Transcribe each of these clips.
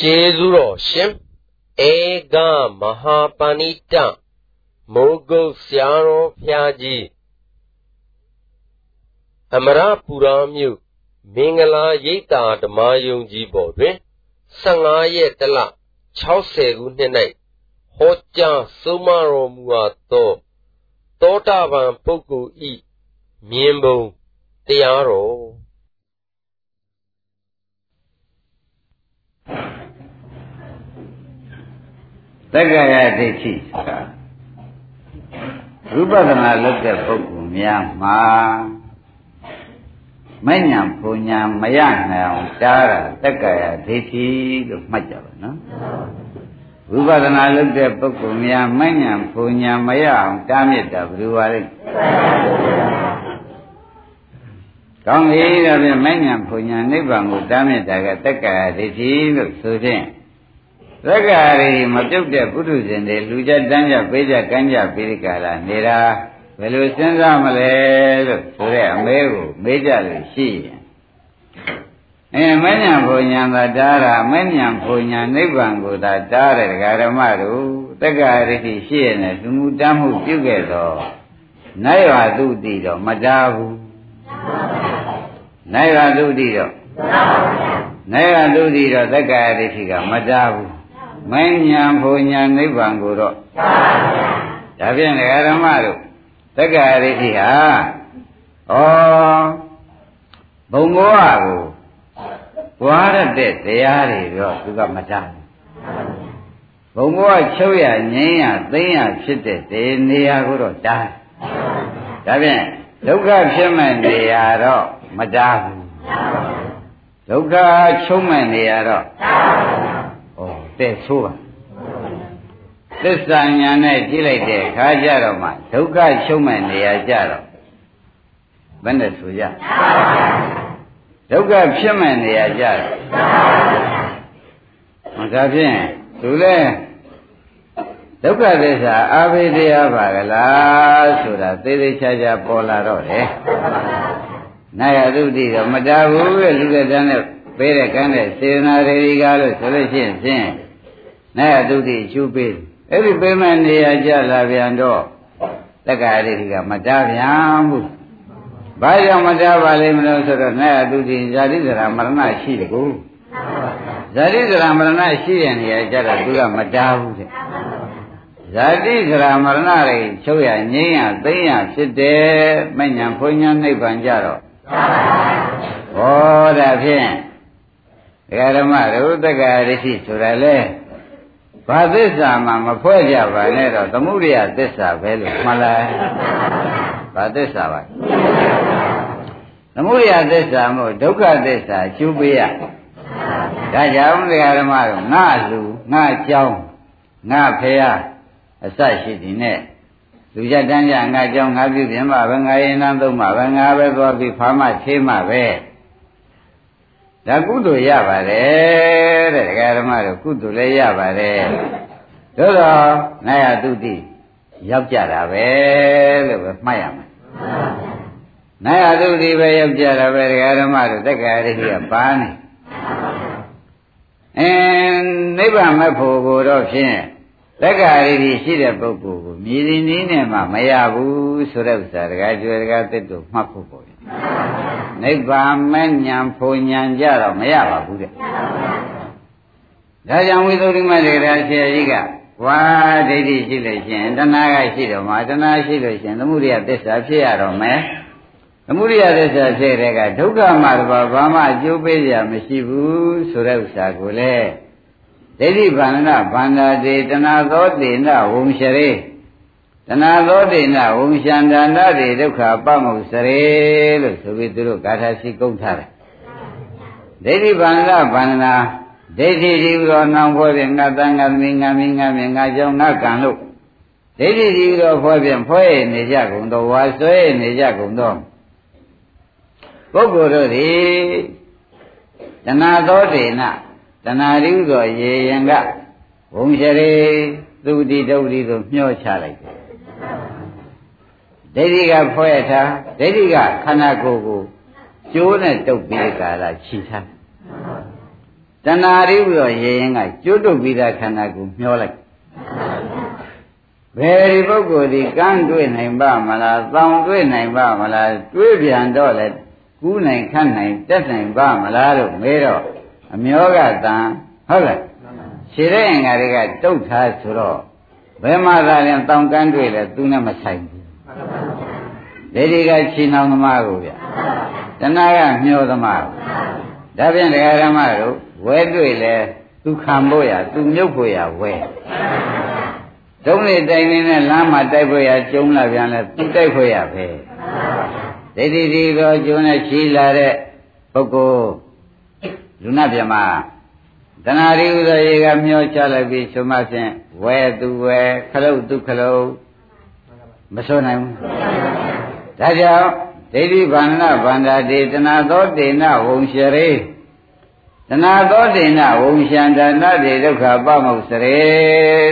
ကျေးဇူးတော်ရှင်ဧကမဟာပဏိတမိုးကုတ်ဆရာတော်ဖျားကြီးအမရပူရာမြို့မင်္ဂလာရိပ်သာဓမ္မယုံကြီးပေါ်တွင်15ရက်တလ60ခုနှစ်၌ဟောကြားဆုံးမတော်မူအပ်သောသောတာပန်ပုဂ္ဂိုလ်ဤမြင်ပုံတရားတော် တက္ကရာဒိဋ္ဌိဆိုတာဝိပဿနာလုပ်တဲ့ပုဂ္ဂိုလ်များမှာမဉ္ဇဏ်ပူညာမရနိုင်အောင်တားတာတက္ကရာဒိဋ္ဌိလို့မှတ်ကြပါနော်ဝိပဿနာလုပ်တဲ့ပုဂ္ဂိုလ်များမဉ္ဇဏ်ပူညာမရအောင်တားမြစ်တာဘယ်လိုပါလဲကောင်းပြီဒါဖြင့်မဉ္ဇဏ်ပူညာနိဗ္ဗာန်ကိုတားမြစ်တာကတက္ကရာဒိဋ္ဌိလို့ဆိုဖြင့် သက္ကာရီမပြုတ်တဲ့ပုထုဇဉ်တွေလူကြတန်းကြပေးကြကမ်းကြပေးကြလာနေတာဘယ်လိုစဉ်းစားမလဲလို့ဆိုတဲ့အမဲကိုမေးကြလို့ရှိရင်အဲမဉ္ဇဉ်ဘုံညာသာတားတာမဉ္ဇဉ်ဘုံညာနိဗ္ဗာန်ကိုသာတားတဲ့ဒကာဓမ္မတို့တက္ကာရီတိရှိရတဲ့လူမှုတမ်းမှုပြုခဲ့တော့နိုင်ဝသုတိတော့မတားဘူးနိုင်ဝသုတိတော့နိုင်ဝသုတိတော့တက္ကာရီတိကမတားဘူး မဉ္ဇဉ်ဘုံညာနိဗ္ဗာန်ကိုတော့ဒါဖြင့်ဒကာဓမ္မတို့တက္ကရာရိတိဟာဩဘုံဘောကိုွားရတဲ့တရားတွေတော့သူကမတတ်ဘုံဘောချုပ်ရငိမ့်ရသိမ့်ရဖြစ်တဲ့ဒီနေရာကိုတော့တားဒါဖြင့်ဒုက္ခဖြစ်မဲ့နေရာတော့မတားဘူးဒုက္ခချုပ်မဲ့နေရာတော့ဩ တဲ့ဆိုးပါသစ္စာညာနဲ့ကြည့်လိုက်တဲ့အခါကျတော့မှဒုက္ခရှုံးမဲ့နေရာကြတော့ဘယ်နဲ့ဆိုရဒုက္ခဖြစ်မဲ့နေရာကြတော့မကဖြင့်သူလဲဒုက္ခသစ္စာအာဘိတရားပါကလားဆိုတာသေသေးချာချာပေါ်လာတော့တယ်နာယသုတိတော့မတားဘူးလေလူတဲ့တန်းနဲ့ပေးတဲ့ကမ်းတဲ့စေနာရေကားလို့ဆိုလို့ရှိရင်ဖြင့် နာယသုတိချူပေးအဲ့ဒီပေးမဲ့နေရာကြလာပြန်တော့တက္ကရာတိကမတားပြန်ဘူးဘာကြောင့်မတားပါလိမ့်မလို့ဆိုတော့နာယသုတိဇာတိဇရာမရဏရှိတကူဇာတိဇရာမရဏရှိတဲ့နေရာကြတော့သူကမတားဘူးတဲ့ဇာတိဇရာမရဏတွေချုပ်ရငြိမ်းရသိမ့်ရဖြစ်တယ်မညံဖွညာနိဗ္ဗာန်ကြတော့ဟောဒါဖြင့်ဒကာဓမ္မတို့တက္ကရာတိဆိုတာလေ ဘာသစ္စာမှမဖွဲ့ကြပါနဲ့တော့သမုဒိယသစ္စာပဲလို့မှတ်လိုက်ဘာသစ္စာပါသမုဒိယသစ္စာမို့ဒုက္ခသစ္စာရှုပေးရဒါကြောင့်တရားဓမ္မတို့ငါလူငါကြောင်းငါဖះအစရှိသည်နဲ့လူကြတန်းကြငါကြောင်းငါပြုပြင်ပါပဲငါရင်နှံသုံးပါပဲငါပဲသွားပြီးဖာမသေးမှပဲ ဒါကုသိုလ်ရပါတယ်တဲ့ဒကာဓမ္မတို့ကုသိုလ်လည်းရပါတယ်သို့တော့နာယတုတိရောက်ကြတာပဲလို့ပဲမှတ်ရမယ်နာယတုတိပဲရောက်ကြတာပဲဒကာဓမ္မတို့တက္ကရာရိကပါနေအင်းနိဗ္ဗာန်မဲ့ဖို့ကိုတော့ဖြင့်တက္ကရာရိရှိတဲ့ပုဂ္ဂိုလ်ကိုမြည်ဒီနည်းနဲ့မှမရဘူးဆိုတဲ့ဥစ္စာဒကာကျွယ်ဒကာသစ်တို့မှတ်ဖို့ပေါ့ နိဗ္ဗာန်မဲ့ညာဖုန်ညာကြတော့မရပါဘူးတဲ့ဒါကြောင့်ဝိသုဒ္ဓိမတေရာဆရာကြီးကဝါဒိဋ္ဌိရှိလို့ရှင်တဏှာကရှိတော့မှာတဏှာရှိလို့ရှင်သမုဒိယသစ္စာဖြစ်ရတော့မယ်သမုဒိယသစ္စာဖြစ်တဲ့ကဒုက္ခမှာတော့ဘာမှအကျိုးပေးရမရှိဘူးဆိုတဲ့ဥစ္စာကိုလေဒိဋ္ဌိဗန္ဒဗန္ဒာတေတဏှာသောတေနဝုံရှရေ တဏှာသောဒိဏဝုံရှန္ဒနာတိဒုက္ခပမုစရေလို့ဆိုပြီးသူတို့ဂါထာရှိကုတ်ထားတယ်ဒိဋ္ဌိဗန္ဒဗန္ဒနာဒိဋ္ဌိဒီပြီးတော့နောင်ဖွဲ့ပြန်ငါတန်ငါသမီးငါမင်းငါမင်းငါကြောင့်ငါကံလို့ဒိဋ္ဌိဒီပြီးတော့ဖွဲ့ပြန်ဖွဲ့နေကြကုန်တော့ဝါဆွဲနေကြကုန်တော့ပုဂ္ဂိုလ်တို့သည်တဏှာသောဒိဏတဏှာရိဥသောရေရင်ကဝုံရှရေသူတိဒုတိဆိုမျှောချလိုက်တယ် ဒိဋ္ဌိကဖွဲ့ထားဒိဋ္ဌိကခန္ဓာကိုယ်ကိုကျိုးနဲ့တုပ်ပြီးကာလခြိထားတတဏှာရိပြီးတော့ရေရင်ကကျွတ်တုတ်ပြီးသားခန္ဓာကိုမျောလိုက်ဘယ်ဒီပုဂ္ဂိုလ်ဒီကန်းတွေ့နိုင်ပါမလား၊တောင်တွေ့နိုင်ပါမလား၊တွေးပြန်တော့လေကူးနိုင်ခတ်နိုင်တက်နိုင်ပါမလားလို့မေးတော့အမျောကတန်ဟုတ်လားခြေတဲ့ရင်္ဂါတွေကတုတ်ထားဆိုတော့ဘယ်မှာသာရင်တောင်ကန်းတွေ့လဲသူနဲ့မဆိုင်ဘူး ဒိဋ္ဌိကခြေနှောင်သမားကိုဗျတဏှာကမျောသမားဒါဖြင့်တရားဓမ္မတို့ဝဲတွေ့လဲသူခံဖို့ရသူမြုပ်ဖို့ရဝဲဒုံးနေတိုင်နေတဲ့လမ်းမှာတိုက်ဖို့ရကျုံလာပြန်လဲသူတိုက်ဖို့ရပဲဒိဋ္ဌိဒီတော့ကျုံနဲ့ရှိလာတဲ့ပုဂ္ဂိုလ်လူနာပြမတဏှာရိဥဒရေကမျောချလိုက်ပြီးဆိုမှဖြင့်ဝဲသူဝဲခလုတ်သူခလုတ်မဆိုနိုင်ဘူး ဒါကြောင့်ဒိဋ္ဌိဗန္နဗန္ဒာတေတဏသောတေနဝုံရှရေတဏသောတေနဝုံရှန္ဒနာတေဒုက္ခပမုစရေ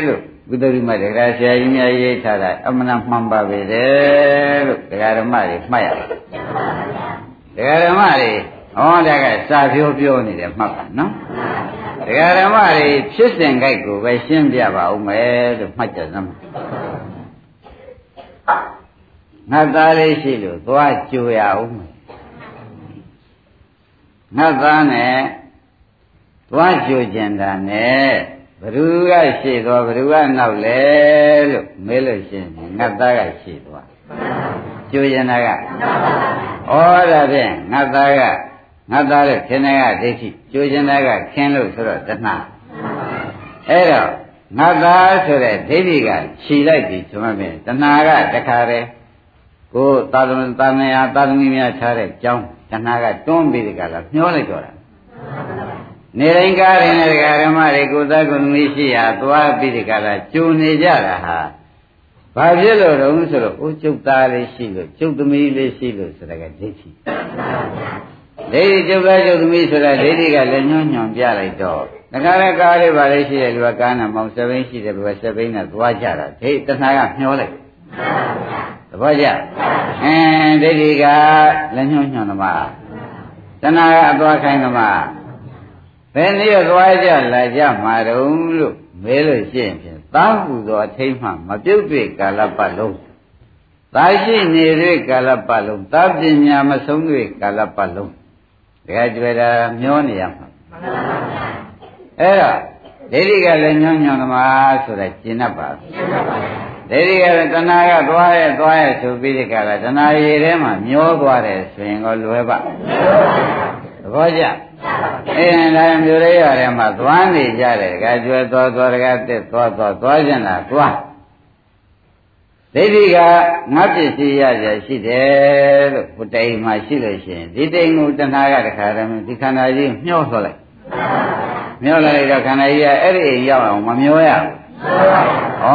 လို့ဘုဒ္ဓရိမတက္ကရာဆရာကြီးများရေးထားတာအမှန်မှန်ပါပဲတဲ့လို့တရားဓမ္မတွေမှတ်ရပါတရားဓမ္မတွေဟောတာကစာပြောပြောနေတယ်မှတ်ပါနော်တရားဓမ္မတွေဖြစ်စဉ်ကြိုက်ကိုပဲရှင်းပြပါဦးမယ်လို့မှတ်ကြစမ်း ငါသားလေးရှိလို့သွားကြိုရအောင်မယ်ငါသားနဲ့သွားကြိုကျင်တာနဲ့ဘ누구ကရှိသွားဘ누구ကနောက်လဲလို့မေးလို့ရှိရင်ငါသားကရှိသွားကြိုကျင်တာကဩဒါဖြင့်ငါသားကငါသားတဲ့ခင်တဲ့ကဒိဋ္ဌိကြိုကျင်တဲ့ကခင်လို့ဆိုတော့တဏှာအဲ့တော့ငါသားဆိုတဲ့ဒိဋ္ဌိကခြိလိုက်ပြီဆိုမှပြင်တဏှာကတခါတည်း ကိုသာသမန်သာမယာသာသမီများခြားတဲ့ကြောင်းတဏှာကတွန်းပြီးဒီကလာမျောလိုက်တော့တာနေတိုင်းကားရင်လည်းဓမ္မတွေကိုသားကုသမီးရှိရာသွားပြီးဒီကလာကျူနေကြတာဟာဘာဖြစ်လို့တုံးဆိုတော့အိုးကျုပ်သားလေးရှိလို့ကျုပ်သမီးလေးရှိလို့ဆိုတဲ့ကဒိဋ္ဌိဒိဋ္ဌိကျုပ်သားကျုပ်သမီးဆိုတာဒိဋ္ဌိကလည်းညွှန်ညွှန်ပြလိုက်တော့တခါလဲကားလေးပါလေးရှိတဲ့လူကကားနဲ့မောင်စပိန်ရှိတဲ့ဘယ်စပိန်နဲ့သွားကြတာဒိဋ္ဌိတဏှာကမျောလိုက်သ ဘောကျအင်းဒိဋ္ဌိကလည်းညွှန်ညွှန်သမားတဏှာကအသွားခိုင်းသမားဘယ်နည်းသွားကြလာကြမှာတုံးလို့မဲလို့ရှိရင်ဖြင့်သာဟုသောအထိမ့်မှမပြုတ်တွေ့ကာလပတ်လုံးသာရှိနေတဲ့ကာလပတ်လုံးသာပညာမဆုံးတွေ့ကာလပတ်လုံးတခါကျွဲတာမျောနေရမှာအဲ့တော့ဒိဋ္ဌိကလည်းညွှန်ညွှန်သမားဆိုတာကျင့်တတ်ပါ ဒိဋ္ဌိကလည်းတဏှာကသွားရဲ့သွားရဲ့ဆိုပြီးဒီကလာတဏှာရည်ထဲမှာမျောသွားတယ်ဆိုရင်ក៏လွယ်ပါသဘောကျအဲဒါမျိုးလေးရထဲမှာသွားနေကြတယ်ကကျွဲသွားသွားတကတက်သွားသွားသွားကျင်တာသွားဒိဋ္ဌိကငါပစ္စည်းရရရှိတယ်လို့ဘုတိုင်မှာရှိလို့ရှိရင်ဒီတိမ်ကိုတဏှာကတခါတည်းဒီခန္ဓာကြီးမျောဆွလိုက်မျောလိုက်တော့ခန္ဓာကြီးကအဲ့ဒီအိမ်ရောက်အောင်မမျောရဘူး ဩ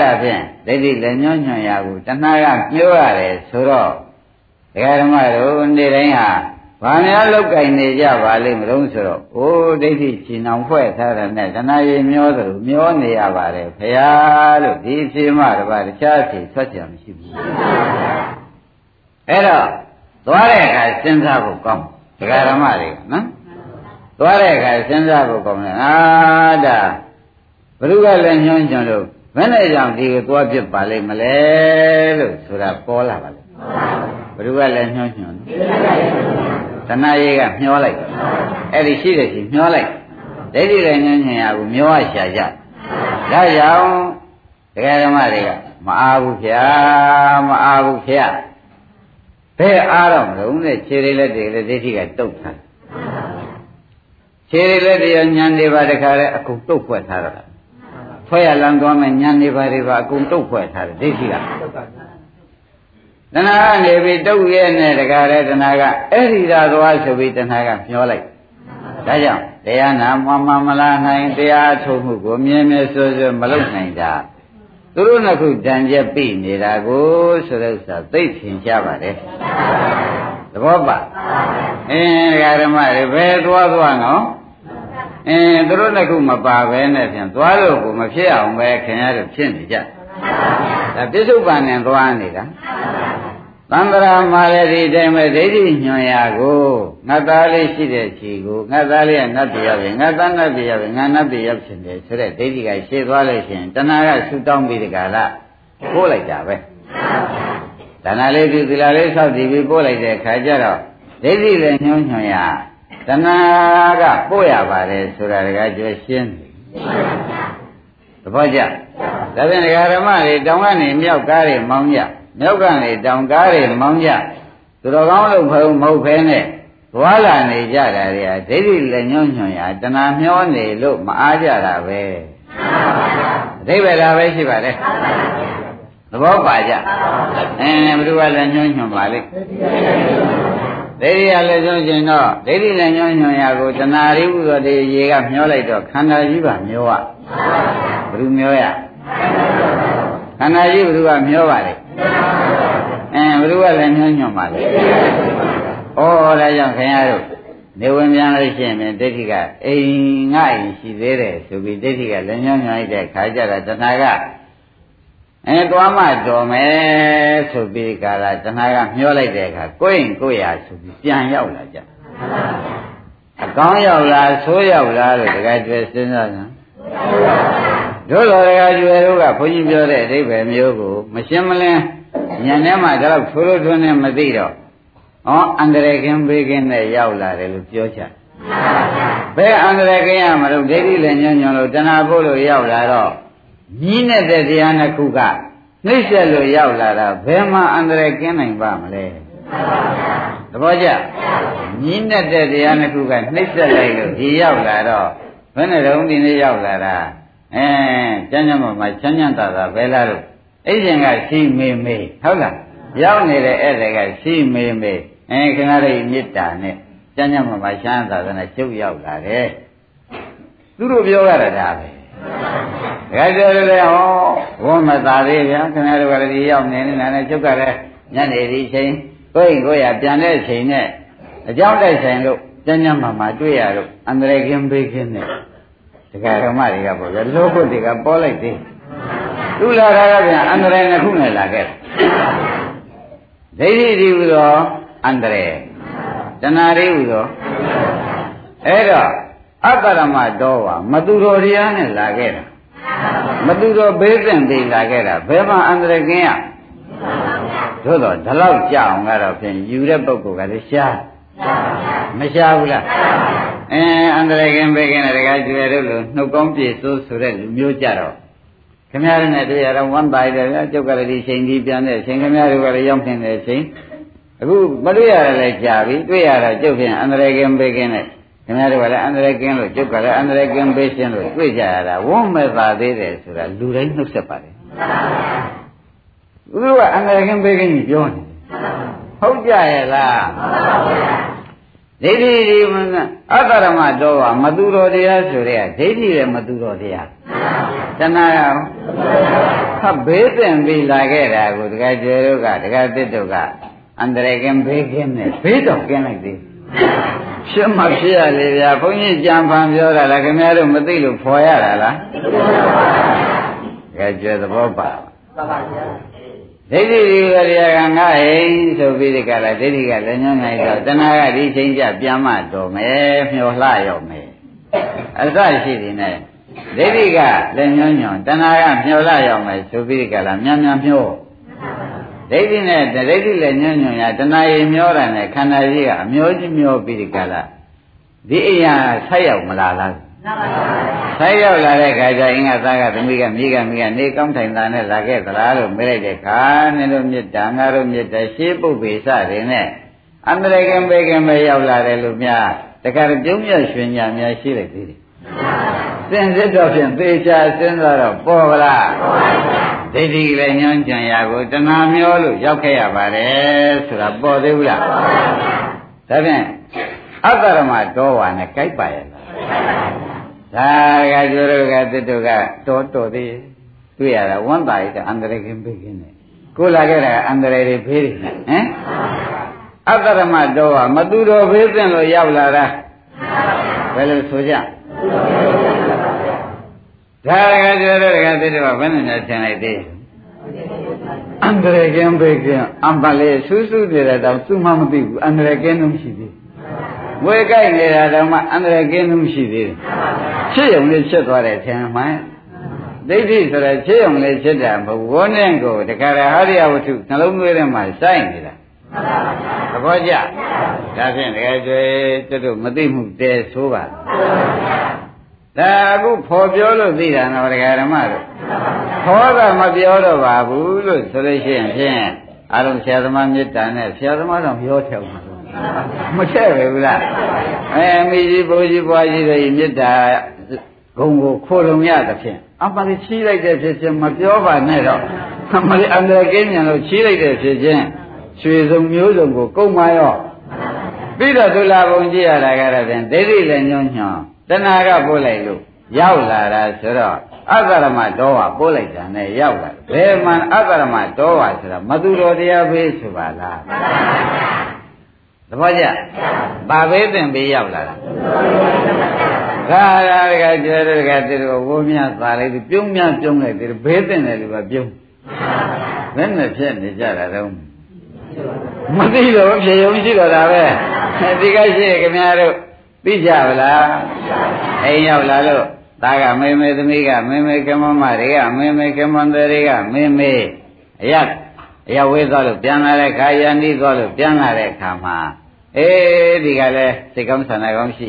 ဒါဖြင့်ဒိဋ္ဌိလည်းညွှန်ညွှန်ရဘူးတဏှာကမျောရတယ်ဆိုတော့ဒကာဓမ္မတို့နေတိုင်းဟာဘာများလောက်ကင်နေကြပါလိမ့်မလို့ဆိုတော့အိုးဒိဋ္ဌိချီနှောင်ဖွဲ့ထားတဲ့နဲ့တဏှာရည်မျောသလိုမျောနေရပါတယ်ဖရာလို့ဒီဖြေမှတပါးတခြားဖြေထွက်ကြမရှိဘူးအဲ့တော့သွားတဲ့အခါစဉ်းစားဖို့ကောင်းဒကာဓမ္မတွေကနော်သွားတဲ့အခါစဉ်းစားဖို့ကောင်းတယ်အာဒါ ဘုရုကလည်းညွှန်းကြလို့ဘယ်နဲ့ကြောင့်ဒီကိုသွားပြစ်ပါလိမ့်မလဲလို့ဆိုတာပေါ်လာပါလေဘုရုကလည်းညွှန်းညွှန်းတဏှာရေးကမျောလိုက်အဲ့ဒီရှိတဲ့ရှိမျောလိုက်ဒိဋ္ဌိလည်းညွှန်းညွှန်းရဘူးမျောရရှာကြဒါကြောင့်တရားဓမ္မတွေကမအားဘူးဗျာမအားဘူးဗျာဘယ်အားတော့မလို့နဲ့ခြေရည်လက်တွေလည်းဒိဋ္ဌိကတုတ်ထားခြေရည်လက်တွေညံနေပါတခါလဲအကုန်တုတ်ဖွဲ့ထားတော့ ဖွဲ့ရလမ်းသွားမယ်ညံနေပါတွေပါအကုန်တုတ်ဖွဲ့ထားတယ်ဒိဋ္ဌိကတဏှာကနေပြီးတုတ်ရဲနဲ့တခါလဲတဏှာကအဲ့ဒီသာသွားဆိုပြီးတဏှာကမျောလိုက်ဒါကြောင့်တရားနာမမမလာနိုင်တရားထုတ်မှုကိုမြဲမြဲဆွဆွမလုပ်နိုင်တာသူတို့နှစ်ခုတန်ကျက်ပြီနေတာကိုဆိုတဲ့ဥစ္စာသိထင်ရှားပါတယ်သဘောပါအင်းဓမ္မတွေဘယ်သွားသွားနော် အင်းသူတို့နှစ်ခုမပါပဲနဲ့ဖြင့်သွားလို့ကိုမဖြစ်အောင်ပဲခင်ဗျားတို့ဖြစ်နေကြဒါပြစ္ဆုတ်ပန်နဲ့သွားနေတာသံဃာမာလည်းဒီတိုင်းပဲဒိဋ္ဌိညွန်ရာကိုငါသားလေးရှိတဲ့ခြေကိုငါသားလေးကနတ်ပြရပဲငါသားနတ်ပြရပဲငါနတ်ပြရောက်ရှင်တယ်ဆိုတဲ့ဒိဋ္ဌိကရှင်းသွားလို့ရှိရင်တဏှာကဆူတောင်းပြီးဒီကလာပို့လိုက်တာပဲတဏှာလေးဒီသီလလေးဆောက်တည်ပြီးပို့လိုက်တဲ့ခါကျတော့ဒိဋ္ဌိလည်းညွှန်ညွန်ရာ တဏှာကပို့ရပါတယ်ဆိုတာတကကျွရှင်းသဘောကျဒါဖြင့်ဒကာဓမ္မတွေတောင်ကနေမြောက်ကားတွေမောင်းကြမြောက်ကနေတောင်ကားတွေမောင်းကြသူတော်ကောင်းလို့ဖုံမဟုတ်ဖဲနဲ့ဘွာလာနေကြတာတွေကဒိဋ္ဌိလည်းညွှန်ညွှန်ရတဏှာမျောနေလို့မအားကြတာပဲအဓိပ္ပာယ်ဒါပဲရှိပါတယ်သဘောပါကြအဲဘယ်သူကလည်းညွှန်ညွှန်ပါလိမ့် ဒိဋ္ဌိရလည်းညွှန်ကျင်တော့ဒိဋ္ဌိလည်းညွှန်ညွှန်ရကိုတဏှာရိဟုသောဒီရေကမျောလိုက်တော့ခန္ဓာကြီးပါမျောရဘယ်သူမျောရခန္ဓာကြီးဘယ်သူကမျောပါလိမ့်အဲဘယ်သူကလည်းညွှန်ညွှန်ပါလိမ့်ဩဒါကြောင့်ခင်ဗျားတို့နေဝင်ပြန်လို့ရှိရင်ဒိဋ္ဌိကအိမ်ငါအိမ်ရှိသေးတယ်ဆိုပြီးဒိဋ္ဌိကလည်းညွှန်ညွှန်လိုက်တဲ့ခါကျတော့တဏှာက အဲသွားမှတော်မယ်ဆိုပြီးကာလတဏှာကမျောလိုက်တဲ့အခါကိုယ်ရင်ကိုယ်ရဆိုပြီးပြန်ရောက်လာကြအကောင်းရောက်လားဆိုးရောက်လားလို့တခါကျွဲစဉ်းစားကြတို့တော်တခါကျွဲတို့ကဘုန်းကြီးပြောတဲ့အဓိပ္ပာယ်မျိုးကိုမရှင်းမလင်းညံထဲမှာဒါတော့ထိုးလို့ထွန်းနေမသိတော့ဩအန္တရာယ်ကင်းဘေးကင်းနဲ့ရောက်လာတယ်လို့ပြောချင်ဘယ်အန္တရာယ်ကင်းရမလို့ဒိဋ္ဌိလည်းညွန့်ညွန့်လို့တဏှာဖို့လို့ရောက်လာတော့ ညီးနဲ့တဲ့တရားနှစ်ခုကနှိမ့်ဆက်လို့ရောက်လာတာဘယ်မှာအန္တရာယ်ကင်းနိုင်ပါမလဲသဘောကျညီးနဲ့တဲ့တရားနှစ်ခုကနှိမ့်ဆက်လိုက်လို့ဒီရောက်လာတော့ဘယ်နဲ့တော့ဒီနေ့ရောက်လာတာအဲကျမ်းကျမ်းမှာမှာချမ်းချမ်းသာသာပဲလားလို့အဲ့ဒီကရှိမေမေဟုတ်လားရောက်နေတဲ့ဧည့်သည်ကရှိမေမေအဲခင်ဗျားတို့မေတ္တာနဲ့ကျမ်းကျမ်းမှာမှာချမ်းသာသာနဲ့ကျုပ်ရောက်လာတယ်သူတို့ပြောရတာဒါပဲ တခါကျတော့လေဟောဝမ်းမသာသေးဗျာခင်ဗျားတို့ကလည်းရောက်နေနေတာနဲ့ကျုပ်ကလည်းညနေဒီချိန်ကိုယ့်ကိုယ်ရပြန်တဲ့ချိန်နဲ့အကြောင်းတိုက်ဆိုင်လို့ကျမ်းကျမ်းမှာမှာတွေ့ရတော့အန္တရာယ်ကင်းဘေးကင်းနဲ့ဒကာဓမ္မတွေကပေါ့ဗျာလောကုတ်တွေကပေါ်လိုက်သေးသူလာတာကပြန်အန္တရာယ်နှစ်ခုနဲ့လာခဲ့ဒိဋ္ဌိဒီဟူသောအန္တရာယ်တဏှာရိဟူသောအဲ့တော့အတ္တရမတော်ဝါမသူတော်တရားနဲ့လာခဲ့တာ မသူတော်ဘေးသင့်သေးလာခဲ့တာဘယ်မှာအန္တရာယ်ကင်းရသို့တော့ဒီလောက်ကြအောင်ကတော့ဖြင့်ယူတဲ့ပုဂ္ဂိုလ်ကလည်းရှားမရှားဘူးလားအဲအန္တရာယ်ကင်းဘေးကင်းတဲ့တခါကျွယ်တို့လို့နှုတ်ကောင်းပြေစိုးဆိုတဲ့လူမျိုးကြတော့ခင်ဗျားတို့နဲ့တွေ့ရတော့ဝမ်းပါရတယ်ဗျာကျုပ်ကလည်းဒီချိန်ကြီးပြန်တဲ့အချိန်ခင်ဗျားတို့ကလည်းရောက်နေတဲ့အချိန်အခုမတွေ့ရလည်းကြာပြီတွေ့ရတော့ကျုပ်ဖြင့်အန္တရာယ်ကင်းဘေးကင်းတဲ့ ခင်ဗျားတို့ကလည်းအန္တရာယ်ကင်းလို့ကျုပ်ကလည်းအန္တရာယ်ကင်းပေးရှင်းလို့တွေ့ကြရတာဝမ်းမဲ့ပါသေးတယ်ဆိုတာလူတိုင်းနှုတ်ဆက်ပါတယ်သူကအန္တရာယ်ကင်းပေးကင်းကြီးပြောနေဟုတ်ကြရဲ့လားဒိဋ္ဌိဒီမအတ္တရမတော်ကမသူတော်တရားဆိုတဲ့ဒိဋ္ဌိရဲ့မသူတော်တရားတဏှာရောခဘေးတင်ပြီးလာခဲ့တာကိုတခါကျေတို့ကတခါတစ်တို့ကအန္တရာယ်ကင်းဘေးကင်းနဲ့ဘေးတော့ကင်းလိုက်သေး ဖြစ်မှဖြစ်ရလေဗျာဘုန်းကြီးကြံဖန်ပြောတာလားခင်ဗျားတို့မသိလို့ဖော်ရတာလားကဲကျွဲသဘောပါပါဗျာဒိဋ္ဌိဒီကရိယာကငါဟိဆိုပြီးဒီကလာဒိဋ္ဌိကလည်းညွှန်နိုင်တော့တဏှာကဒီချိန်ကျပြန်မတော်မယ်မျောလှရောက်မယ်အစရှိတယ်နဲ့ဒိဋ္ဌိကလည်းညွှန်ညွှန်တဏှာကမျောလှရောက်မယ်ဆိုပြီးဒီကလာမြန်မြန်မျော ဒိဋ္ဌိနဲ့ဒိဋ္ဌိလည်းညွှန်ညွှန်ရတဏှာရည်မျောတာနဲ့ခန္ဓာကြီးကအမျောကြီးမျောပြီးဒီကလာဒီအရာဆက်ရောက်မလာလားဆက်ရောက်လာတဲ့ခါကျအင်္ဂသားကသမီးကမိကမိကနေကောင်းထိုင်တာနဲ့လာခဲ့သလားလို့မေးလိုက်တဲ့ခါနင်တို့မေတ္တာငါတို့မေတ္တာရှေးပုပ္ပေစတွေနဲ့အန္တရာယ်ကံပေကံပဲရောက်လာတယ်လို့များတခါပြုံးမြရွှင်ညာများရှိလိုက်သေးတယ် စင်စစ်တော့ဖြင့်သေချာစဉ်းစားတော့ပေါ်ကလားဒိဋ္ဌိလည်းညွှန်ကြံရာကိုတဏှာမျောလို့ရောက်ခဲ့ရပါတယ်ဆိုတာပေါ်သေးဘူးလားဒါဖြင့်အတ္တရမတော်ဝါနဲ့ကြိုက်ပါရဲ့ဒါကကျိုးတို့ကတစ်တို့ကတော်တော်သေးတွေ့ရတာဝမ်းပါရတဲ့အန္တရာယ်ကင်းပေးခြင်းနဲ့ကိုလာခဲ့တာအန္တရာယ်တွေဖေးတယ်ဟမ်အတ္တရမတော်ဟာမသူတော်ဖေးသင်လို့ရောက်လာတာဘယ်လိုဆိုကြ ဒါကကျိုးတို့ကတစ်တို့ကဘယ်နဲ့နဲ့ထင်လိုက်သေးအန္တရာယ်ကင်းဘေးကင်းအမလေးဆူးဆူးနေတဲ့တောင်သူမှမသိဘူးအန္တရာယ်ကင်းလို့ရှိသေးဝေကြိုက်နေတာတော့မှအန္တရာယ်ကင်းလို့ရှိသေးတယ်ဖြစ်ရုံလေးဖြစ်သွားတယ်ထင်မှန်ဒိဋ္ဌိဆိုတဲ့ဖြစ်ရုံလေးဖြစ်တာမဟုတ်ဝန်းနဲ့ကိုတခါရဟရိယဝတ္ထုနှလုံးသွင်းထဲမှာစိုက်နေတာသဘောကျဒါဖြင့်တကယ်ကျွေးတို့တို့မသိမှုတဲဆိုပါ ဒါအခုဖော်ပြောလို့သိတာနော်ဒကာဓမ္မတို့ဖောတာမပြောတော့ပါဘူးလို့ဆိုလို့ရှိရင်ဖြင့်အလုံးဆရာသမားမေတ္တာနဲ့ဆရာသမားတော့ပြောထည့်မှာမထည့်ပဲဘူးလားအဲမိကြီးဘိုးကြီးဘွားကြီးတွေမေတ္တာဂုံကိုခိုးလုံရသဖြင့်အမှန်ချီးလိုက်တဲ့ဖြစ်ချင်းမပြောပါနဲ့တော့မလေးအန္တရာယ်ကင်းမြန်လို့ချီးလိုက်တဲ့ဖြစ်ချင်းရွှေစုံမျိုးစုံကိုကုတ်မရောပြီးတော့ဒုလာဘုံကြည့်ရတာကတော့ဖြင့်ဒိဋ္ဌိလည်းညွှန်းညွှန် တဏှာကပို့လိုက်လို့ရောက်လာတာဆိုတော့အတ္တရမတောဝပို့လိုက်တာနဲ့ရောက်လာဘယ်မှန်အတ္တရမတောဝဆိုတာမသူတော်တရားဘေးဆိုပါလားသဘောကျဘာဘေးသင်ပေးရောက်လာတာခါရကကျွဲတဲ့ကတည်းကဝိုးမြသာလိုက်ပြီးပြုံးမြပြုံးလိုက်တယ်ဘေးသင်တယ်လို့ပဲပြုံးဘယ်နဲ့ဖြစ်နေကြတာတော့မသိတော့ဖြေရုံရှိတော့တာပဲဒီကရှိခင်ဗျားတို့ သိကြပါလားအိမ်ရောက်လာလို့သားကမေမေသမီးကမေမေကမမတွေကမေမေကမန်တွေကမေမေအရအရဝေးသွားလို့ပြန်လာတဲ့ခါယန္တိသွားလို့ပြန်လာတဲ့ခါမှာအေးဒီကလည်းစိတ်ကောင်းဆန္ဒကောင်းရှိ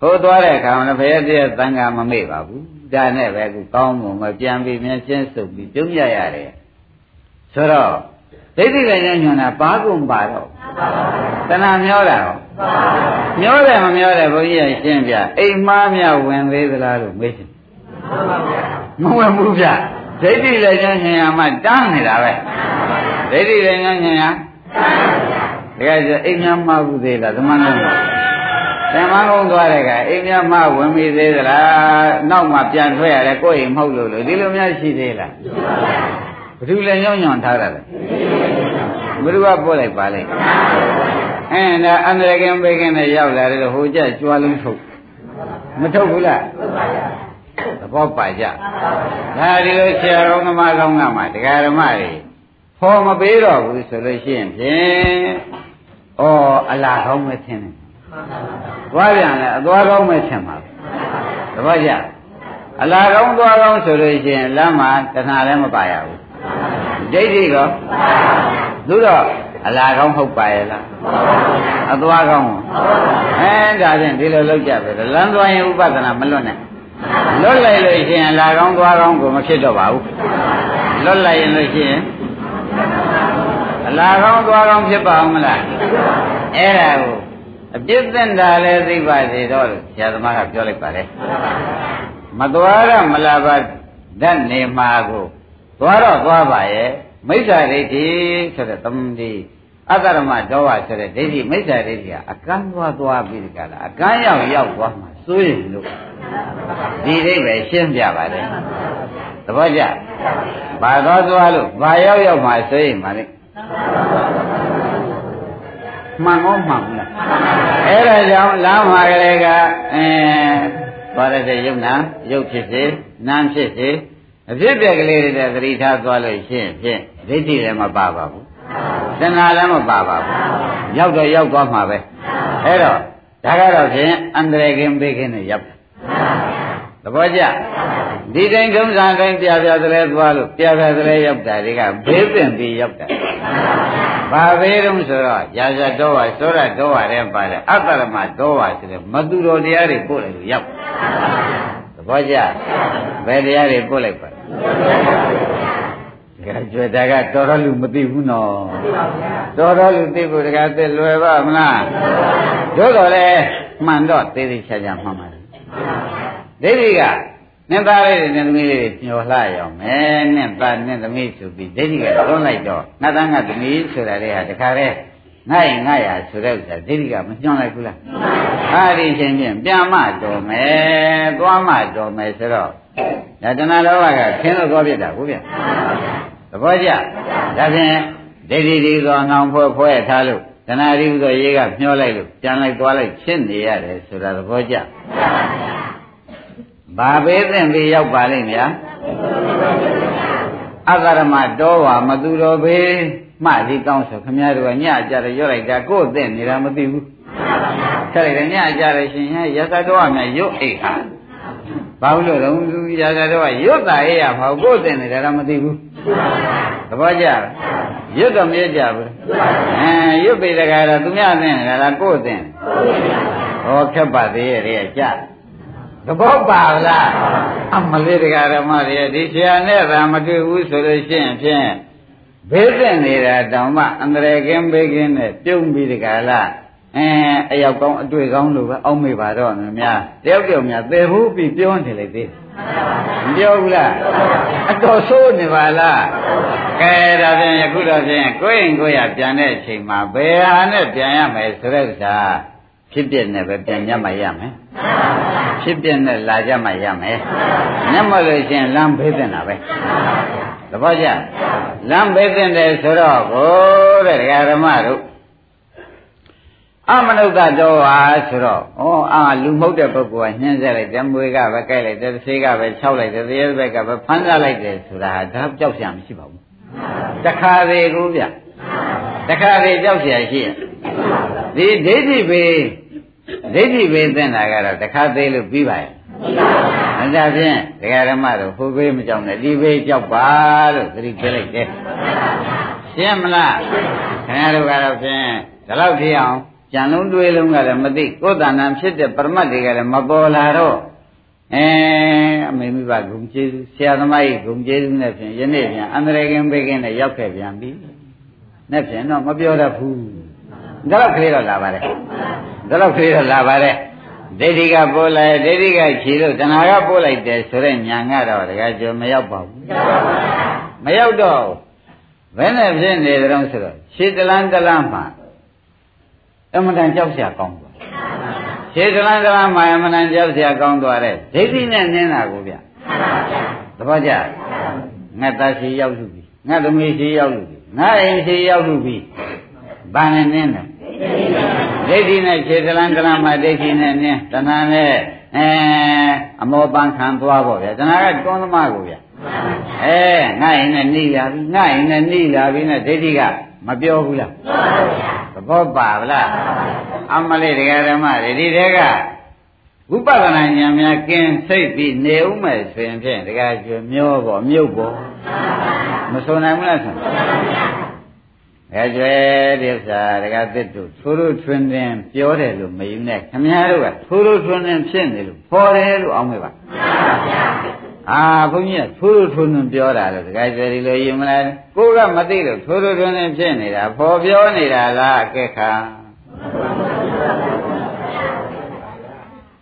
ဟိုသွားတဲ့အခါမှာဘယ်တည်းသံဃာမမေ့ပါဘူးဒါနဲ့ပဲခုကောင်းမှုမပြန်ပြီးမြင်ချင်းစုပ်ပြီးပြုံးရရတယ်ဆိုတော့ဒိဋ္ဌိလည်းညွှန်တာပါကုန်ပါတော့တဏှာမျောတာရော မျောတယ်မမျောတယ်ဘုန်းကြီးကရှင်းပြအိမ်မားမြဝင်သေးသလားလို့မေးချင်မဝင်ဘူးဗျဒိဋ္ဌိလည်းညွှန်ရမှတန်းနေတာပဲဒိဋ္ဌိလည်းညွှန်ရတကယ်ဆိုအိမ်များမှားဘူးသေးလားသမဏလုံးဓမ္မကုန်းသွားတဲ့ကအိမ်များမှားဝင်ပြီသေးသလားနောက်မှပြန်ထွက်ရတယ်ကိုယ့်အိမ်မဟုတ်လို့လို့ဒီလိုများရှိသေးလားဘယ်သူလဲညောင်းညောင်းထားတာလဲ ဘယ်သူကပို့လိုက်ပါလဲအဲဒါအန္တရာယ်ကင်းဘေးကင်းနဲ့ရောက်လာတယ်ဟိုကြကြွားလုံးထုတ်မထုတ်ဘူးလားသဘောပါကြဒါဒီလိုဆရာတော်ကမကောင်းကမှတရားဓမ္မတွေဖော်မပေးတော့ဘူးဆိုလို့ရှိရင်ဖြင့်ဩအလားကောင်းမထင်နဲ့သွားပြန်လဲအသွားကောင်းမထင်ပါဘူးသဘောကျအလားကောင်းသွားကောင်းဆိုလို့ရှိရင်လမ်းမှာတဏှာလည်းမပါရဘူး ဒိဋ္ဌိကောသို့တော့အလားကောင်းဟုတ်ပါရဲ့လားအသွားကောင်းအဲဒါဖြင့်ဒီလိုလောက်ကြပဲလမ်းသွားရင်ဥပဒနာမလွတ်နဲ့လွတ်လိုက်လို့ရှိရင်အလားကောင်းသွားကောင်းကိုမဖြစ်တော့ပါဘူးလွတ်လိုက်ရင်လို့ရှိရင်အလားကောင်းသွားကောင်းဖြစ်ပါအောင်မလားအဲ့ဒါကိုအပြစ်တင်တာလည်းသိပါစေတော့ဆရာသမားကပြောလိုက်ပါတယ်မသွားရမလားပါဓာတ်နေမှာကို သွားတော့သွားပါရဲ့မိစ္ဆာဒိဋ္ဌိဆိုတဲ့သမဏိအတ္တရမတောဝဆိုတဲ့ဒိဋ္ဌိမိစ္ဆာဒိဋ္ဌိကအကန်းသွားသွားပြီးကြလားအကန်းရောက်ရောက်သွားမှစိုးရင်လို့ဒီဒိဋ္ဌိပဲရှင်းပြပါတယ်သဘောကျဘာသွားသွားလို့ဘာရောက်ရောက်မှစိုးရင်ပါလေမှန်ကောမှန်ဘူးလားအဲ့ဒါကြောင့်လမ်းမှာကလေးကအဲသွားရတဲ့ယုံနာယုတ်ဖြစ်စေနာမ်ဖြစ်စေ အဖြစ်ပြက်ကလေးတွေသတိထားသွားလို့ရှိရင်ဖြင့်ဒိဋ္ဌိလည်းမပါပါဘူးသင်္ဃာလည်းမပါပါဘူးရောက်တော့ရောက်သွားမှာပဲအဲ့တော့ဒါကတော့ဖြင့်အန္တရာယ်ကင်းပေးခြင်းနဲ့ရောက်သဘောကျဒီတိုင်းထုံးစံတိုင်းပြပြသလဲသွားလို့ပြပြသလဲရောက်တာတွေကဘေးပင်ပြီးရောက်တာဘာဘေးတုံးဆိုတော့ရာဇတော်ဝါသောရတော်ဝါတဲ့ပါတယ်အတ္တရမတော်ဝါဆိုတဲ့မသူတော်တရားတွေပို့လိုက်လို့ရောက်သဘောကျဘယ်တရားတွေပို့လိုက်ပါ ကဲကြွတာကတော်တော်လူမသိဘူးနော်တော်တော်လူသိဖို့တကယ်သိလွယ်ပါမလားတို့တော့လေမှန်တော့သေးသေးချာချာမှန်ပါတယ်ဒိဋ္ဌိကနင့်သားလေးတွေနင့်သမီးလေးတွေညှော်လှရအောင်မယ်နင့်သားနင့်သမီးဆိုပြီးဒိဋ္ဌိကတွန်းလိုက်တော့ငါသားငါသမီးဆိုတာလေးဟာတခါတည်းငါ့ငါ့ရဆိုတဲ့ဥစ္စာဒိဋ္ဌိကမညှော်လိုက်ဘူးလားဟာဒီချင်းချင်းပြန်မတော်မယ်သွားမတော်မယ်ဆိုတော့ ဒါတဏှာလောဘကခင်းလို့သွားပြတာဟုတ်ဗျသဘောကျဒါဖြင့်ဒိဋ္ဌိဒီသောငောင်ဖွဲ့ဖွဲ့ထားလို့တဏှာဒီဟူသောရေးကမျောလိုက်လို့ပြန်လိုက်သွားလိုက်ဖြစ်နေရတယ်ဆိုတာသဘောကျဘာပေးသင့်ပြီးရောက်ပါလိမ့်ဗျာအကရမတောဝါမသူတော်ဘေးမှဒီကောင်းဆိုခမည်းတော်ကညကြတယ်ရွတ်လိုက်တာကိုယ်သိနေတာမသိဘူးဆက်လိုက်တယ်ညကြတယ်ရှင်ဟဲ့ရသတော်ကမြရွတ်အိတ်ဟာ ဘာလို့လဲတော့သူရသတော်ကရွတ်တာအေးရဘာကိုယ်သိနေတာတော့မသိဘူးသဘောကျလားရွတ်တော့မရွတ်ကြဘူးအဲရွတ်ပေတကားတော့သူများသိနေတာလားကိုယ်သိဟောခက်ပါသေးရဲ့ကြသဘောပါလားအမလေးတရားဓမ္မတွေဒီဆရာနဲ့သာမတွေ့ဘူးဆိုလို့ရှိရင်ဖြင့်ဘေးသက်နေတာတောင်မှအန္တရာယ်ကင်းဘေးကင်းနဲ့ပြုံးပြီးတကလား အဲအရောက်ကောင်းအတွေ့ကောင်းလို့ပဲအောက်မေ့ပါတော့မများတယောက်တယောက်များသေဘူးပြီးပြောနေလေသေးမပြောဘူးလားအတော်ဆိုးနေပါလားကဲဒါဖြင့်ယခုတော့ဖြင့်ကိုယ့်ရင်ကိုယ်ရပြန်တဲ့အချိန်မှာဘယ်ဟာနဲ့ပြန်ရမယ်ဆိုတဲ့ဥစ္စာဖြစ်ပြနဲ့ပဲပြန်ညမှရမယ်ဖြစ်ပြနဲ့လာကြမှရမယ်ညမလို့ရှင်လမ်းဖေးတင်တာပဲသဘောကျလမ်းဖေးတင်တယ်ဆိုတော့ကိုတဲ့ဒကာဓမ္မတို့ အမနုဿတောဟာဆိုတော့ဩအာလူမဟုတ်တဲ့ပုဂ္ဂိုလ်ကညှင်းဆက်လိုက်တယ်၊မွေကပဲကြိုက်လိုက်တယ်၊တစ်ဆေးကပဲခြောက်လိုက်တယ်၊တရေဘက်ကပဲဖမ်းစားလိုက်တယ်ဆိုတာဟာဒါကြောက်ရမရှိပါဘူး။တခါသေးကိုဗျ။တခါသေးကြောက်ရရှိရင်ဒီဒိဋ္ဌိပဲဒိဋ္ဌိပဲသင်တာကတော့တခါသေးလို့ပြီးပါရဲ့။မကြဖြင့်ဒကာဓမ္မတို့ဟိုဘေးမကြောက်နဲ့ဒီဘေးကြောက်ပါလို့သတိပေးလိုက်တယ်။ရှင်းမလားခင်ဗျားတို့ကတော့ဖြင့်ဒီလောက်ထိအောင် ကြံလုံးတွေးလုံးကလည်းမသိကိုယ်တဏ္ဍာဖြစ်တဲ့ပရမတ်တွေကလည်းမပေါ်လာတော့အဲအမေမိဘဂုံကျေးဇူးဆရာသမားကြီးဂုံကျေးဇူးနဲ့ဖြင့်ယနေ့ပြန်အန္တရာယ်ကင်းဘေးကင်းနဲ့ရောက်ခဲ့ပြန်ပြီ။နဲ့ဖြင့်တော့မပြောတတ်ဘူး။ဒါတော့ကလေးတော့လာပါတယ်။ဒါတော့ကလေးတော့လာပါတယ်။ဒိဋ္ဌိကပို့လိုက်ဒိဋ္ဌိကခြေလို့တဏှာကပို့လိုက်တယ်ဆိုတဲ့ညာကတော့တကယ်ကျော်မရောက်ပါဘူး။မရောက်တော့ဘယ်နဲ့ဖြစ်နေကြတော့ဆိုတော့ခြေတလန်းတလန်းမှာ အမှန်တန်ကြောက်ရကောင်းသွားရှေးသလန်သလန်မှာအမှန်တန်ကြောက်ရကောင်းသွားတဲ့ဒိဋ္ဌိနဲ့နင်းတာကိုဗျသဘောကျငါသားရှိရောက်လူပြီငါသမီးရှိရောက်လူပြီငါအိမ်ရှိရောက်လူပြီဘာနဲ့နင်းလဲဒိဋ္ဌိနဲ့ခြေကလန်ကလန်မှာဒိဋ္ဌိနဲ့နင်းတဏှာနဲ့အဲအမောပန်းခံသွားပေါ့ဗျာတဏှာကတွန်းသမားကိုဗျာအဲငါအိမ်နဲ့နှိလာပြီငါအိမ်နဲ့နှိလာပြီနဲ့ဒိဋ္ဌိက မပြောဘူးလားသဘောပါဗလားအမလေးတရားဓမ္မတွေဒီတဲကဝိပဿနာဉာဏ်များကင်းစိတ်ပြီးနေဦးမယ်ဆိုရင်ဖြင့်တရားကျွမျောပေါ်မြုပ်ပေါ်မဆိုနိုင်ဘူးလားဆိုအဲကျွဲဒီဥစ္စာတရားသစ်တို့ထိုးထိုးထွန်းထွန်းပြောတယ်လို့မယူနဲ့ခမည်းတော်ကထိုးထိုးထွန်းထွန်းဖြစ်နေလို့ဖော်တယ်လို့အောင်းမေးပါ အာဘုန်းကြီးကထိုးထိုးထွန်းထွန်းပြောတာလို့တခါကျွဲဒီလိုယူမလားကိုကမသိလို့ထိုးထိုးထွန်းထွန်းဖြစ်နေတာဖော်ပြောနေတာလားအကဲခါ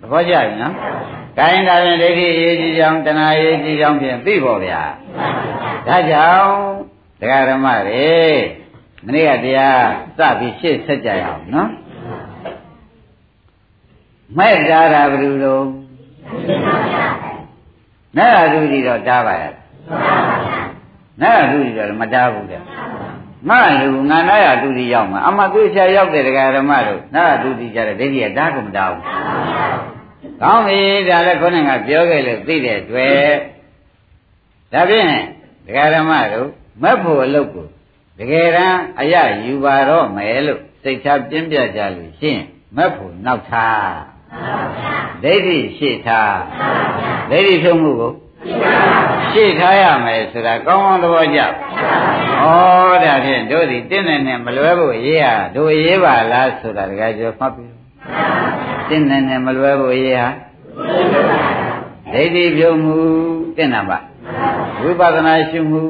သဘောကျပြီနော်။ကိုင်းဒါရင်ဒိဋ္ဌိရေးကြည့်ကြောင်းတဏှာရေးကြည့်ကြောင်းဖြင့်သိဖို့ဗျာ။ဒါကြောင့်တရားဓမ္မတွေမနေ့ကတရားစပြီးရှေ့ဆက်ကြရအောင်နော်။မဲ့ကြတာဘယ်လိုလဲ။ နဲ့အတူကြီးတော့တားပါရဲ့။နဲ့အတူကြီးတော့မတားဘူးတဲ့။ငါလူငါနာရတူတီရောက်မှာအမှသူချာရောက်တဲ့တရားဓမ္မတို့နာရတူတီကြတဲ့ဒိဋ္ဌိကတားကုန်မတားဘူး။ကောင်းပြီဒါလည်းခေါင်းကပြောခဲ့လို့သိတဲ့တွေ့ဒါဖြင့်တရားဓမ္မတို့မက်ဖို့အလုပ်ကိုတကယ်တမ်းအရယူပါတော့မယ်လို့စိတ်ထားပြင်းပြကြလို့ရှင်းမက်ဖို့နောက်ထား ဒိဋ္ဌိရှေ့ထားဒိဋ္ဌိဖြုံးမှုကိုရှေ့ထားရမယ်ဆိုတာကောင်းကောင်းသဘောကျဩဒါဖြင့်တို့ဒီတင်းနေနဲ့မလွဲဖို့ရေးရတို့ရေးပါလားဆိုတာတကယ်ပြောမှတ်ပြီတင်းနေနဲ့မလွဲဖို့ရေးဟာဒိဋ္ဌိပြုံးမှုတင်းနာပါဝိပဿနာရှုမှု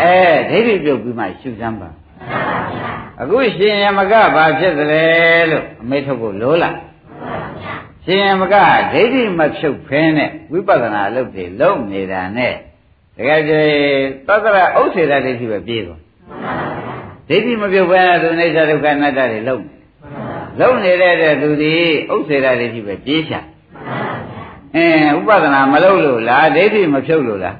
အဲဒိဋ္ဌိပြုတ်ပြီးမှရှုစမ်းပါအခုရှင်ယမကဘာဖြစ်သလဲလို့အမေထုတ်ဖို့လိုလား ရှင်ယမကဒိဋ္ဌိမဖြုတ်ဖင်းနဲ့ဝိပဿနာအလုပ်တွေလုပ်နေတာနဲ့တကယ်ကျေသတ္တရဥစ္စေတဒိဋ္ဌိပဲပြေးသွားဒိဋ္ဌိမပြုတ်ဘဲသူအိဋ္ဌဒုက္ခအနတ္တတွေလုပ်နေလုပ်နေတဲ့သူဒီဥစ္စေတဒိဋ္ဌိပဲပြေးချအင်းဥပဒနာမလုပ်လို့လားဒိဋ္ဌိမဖြုတ်လို့လား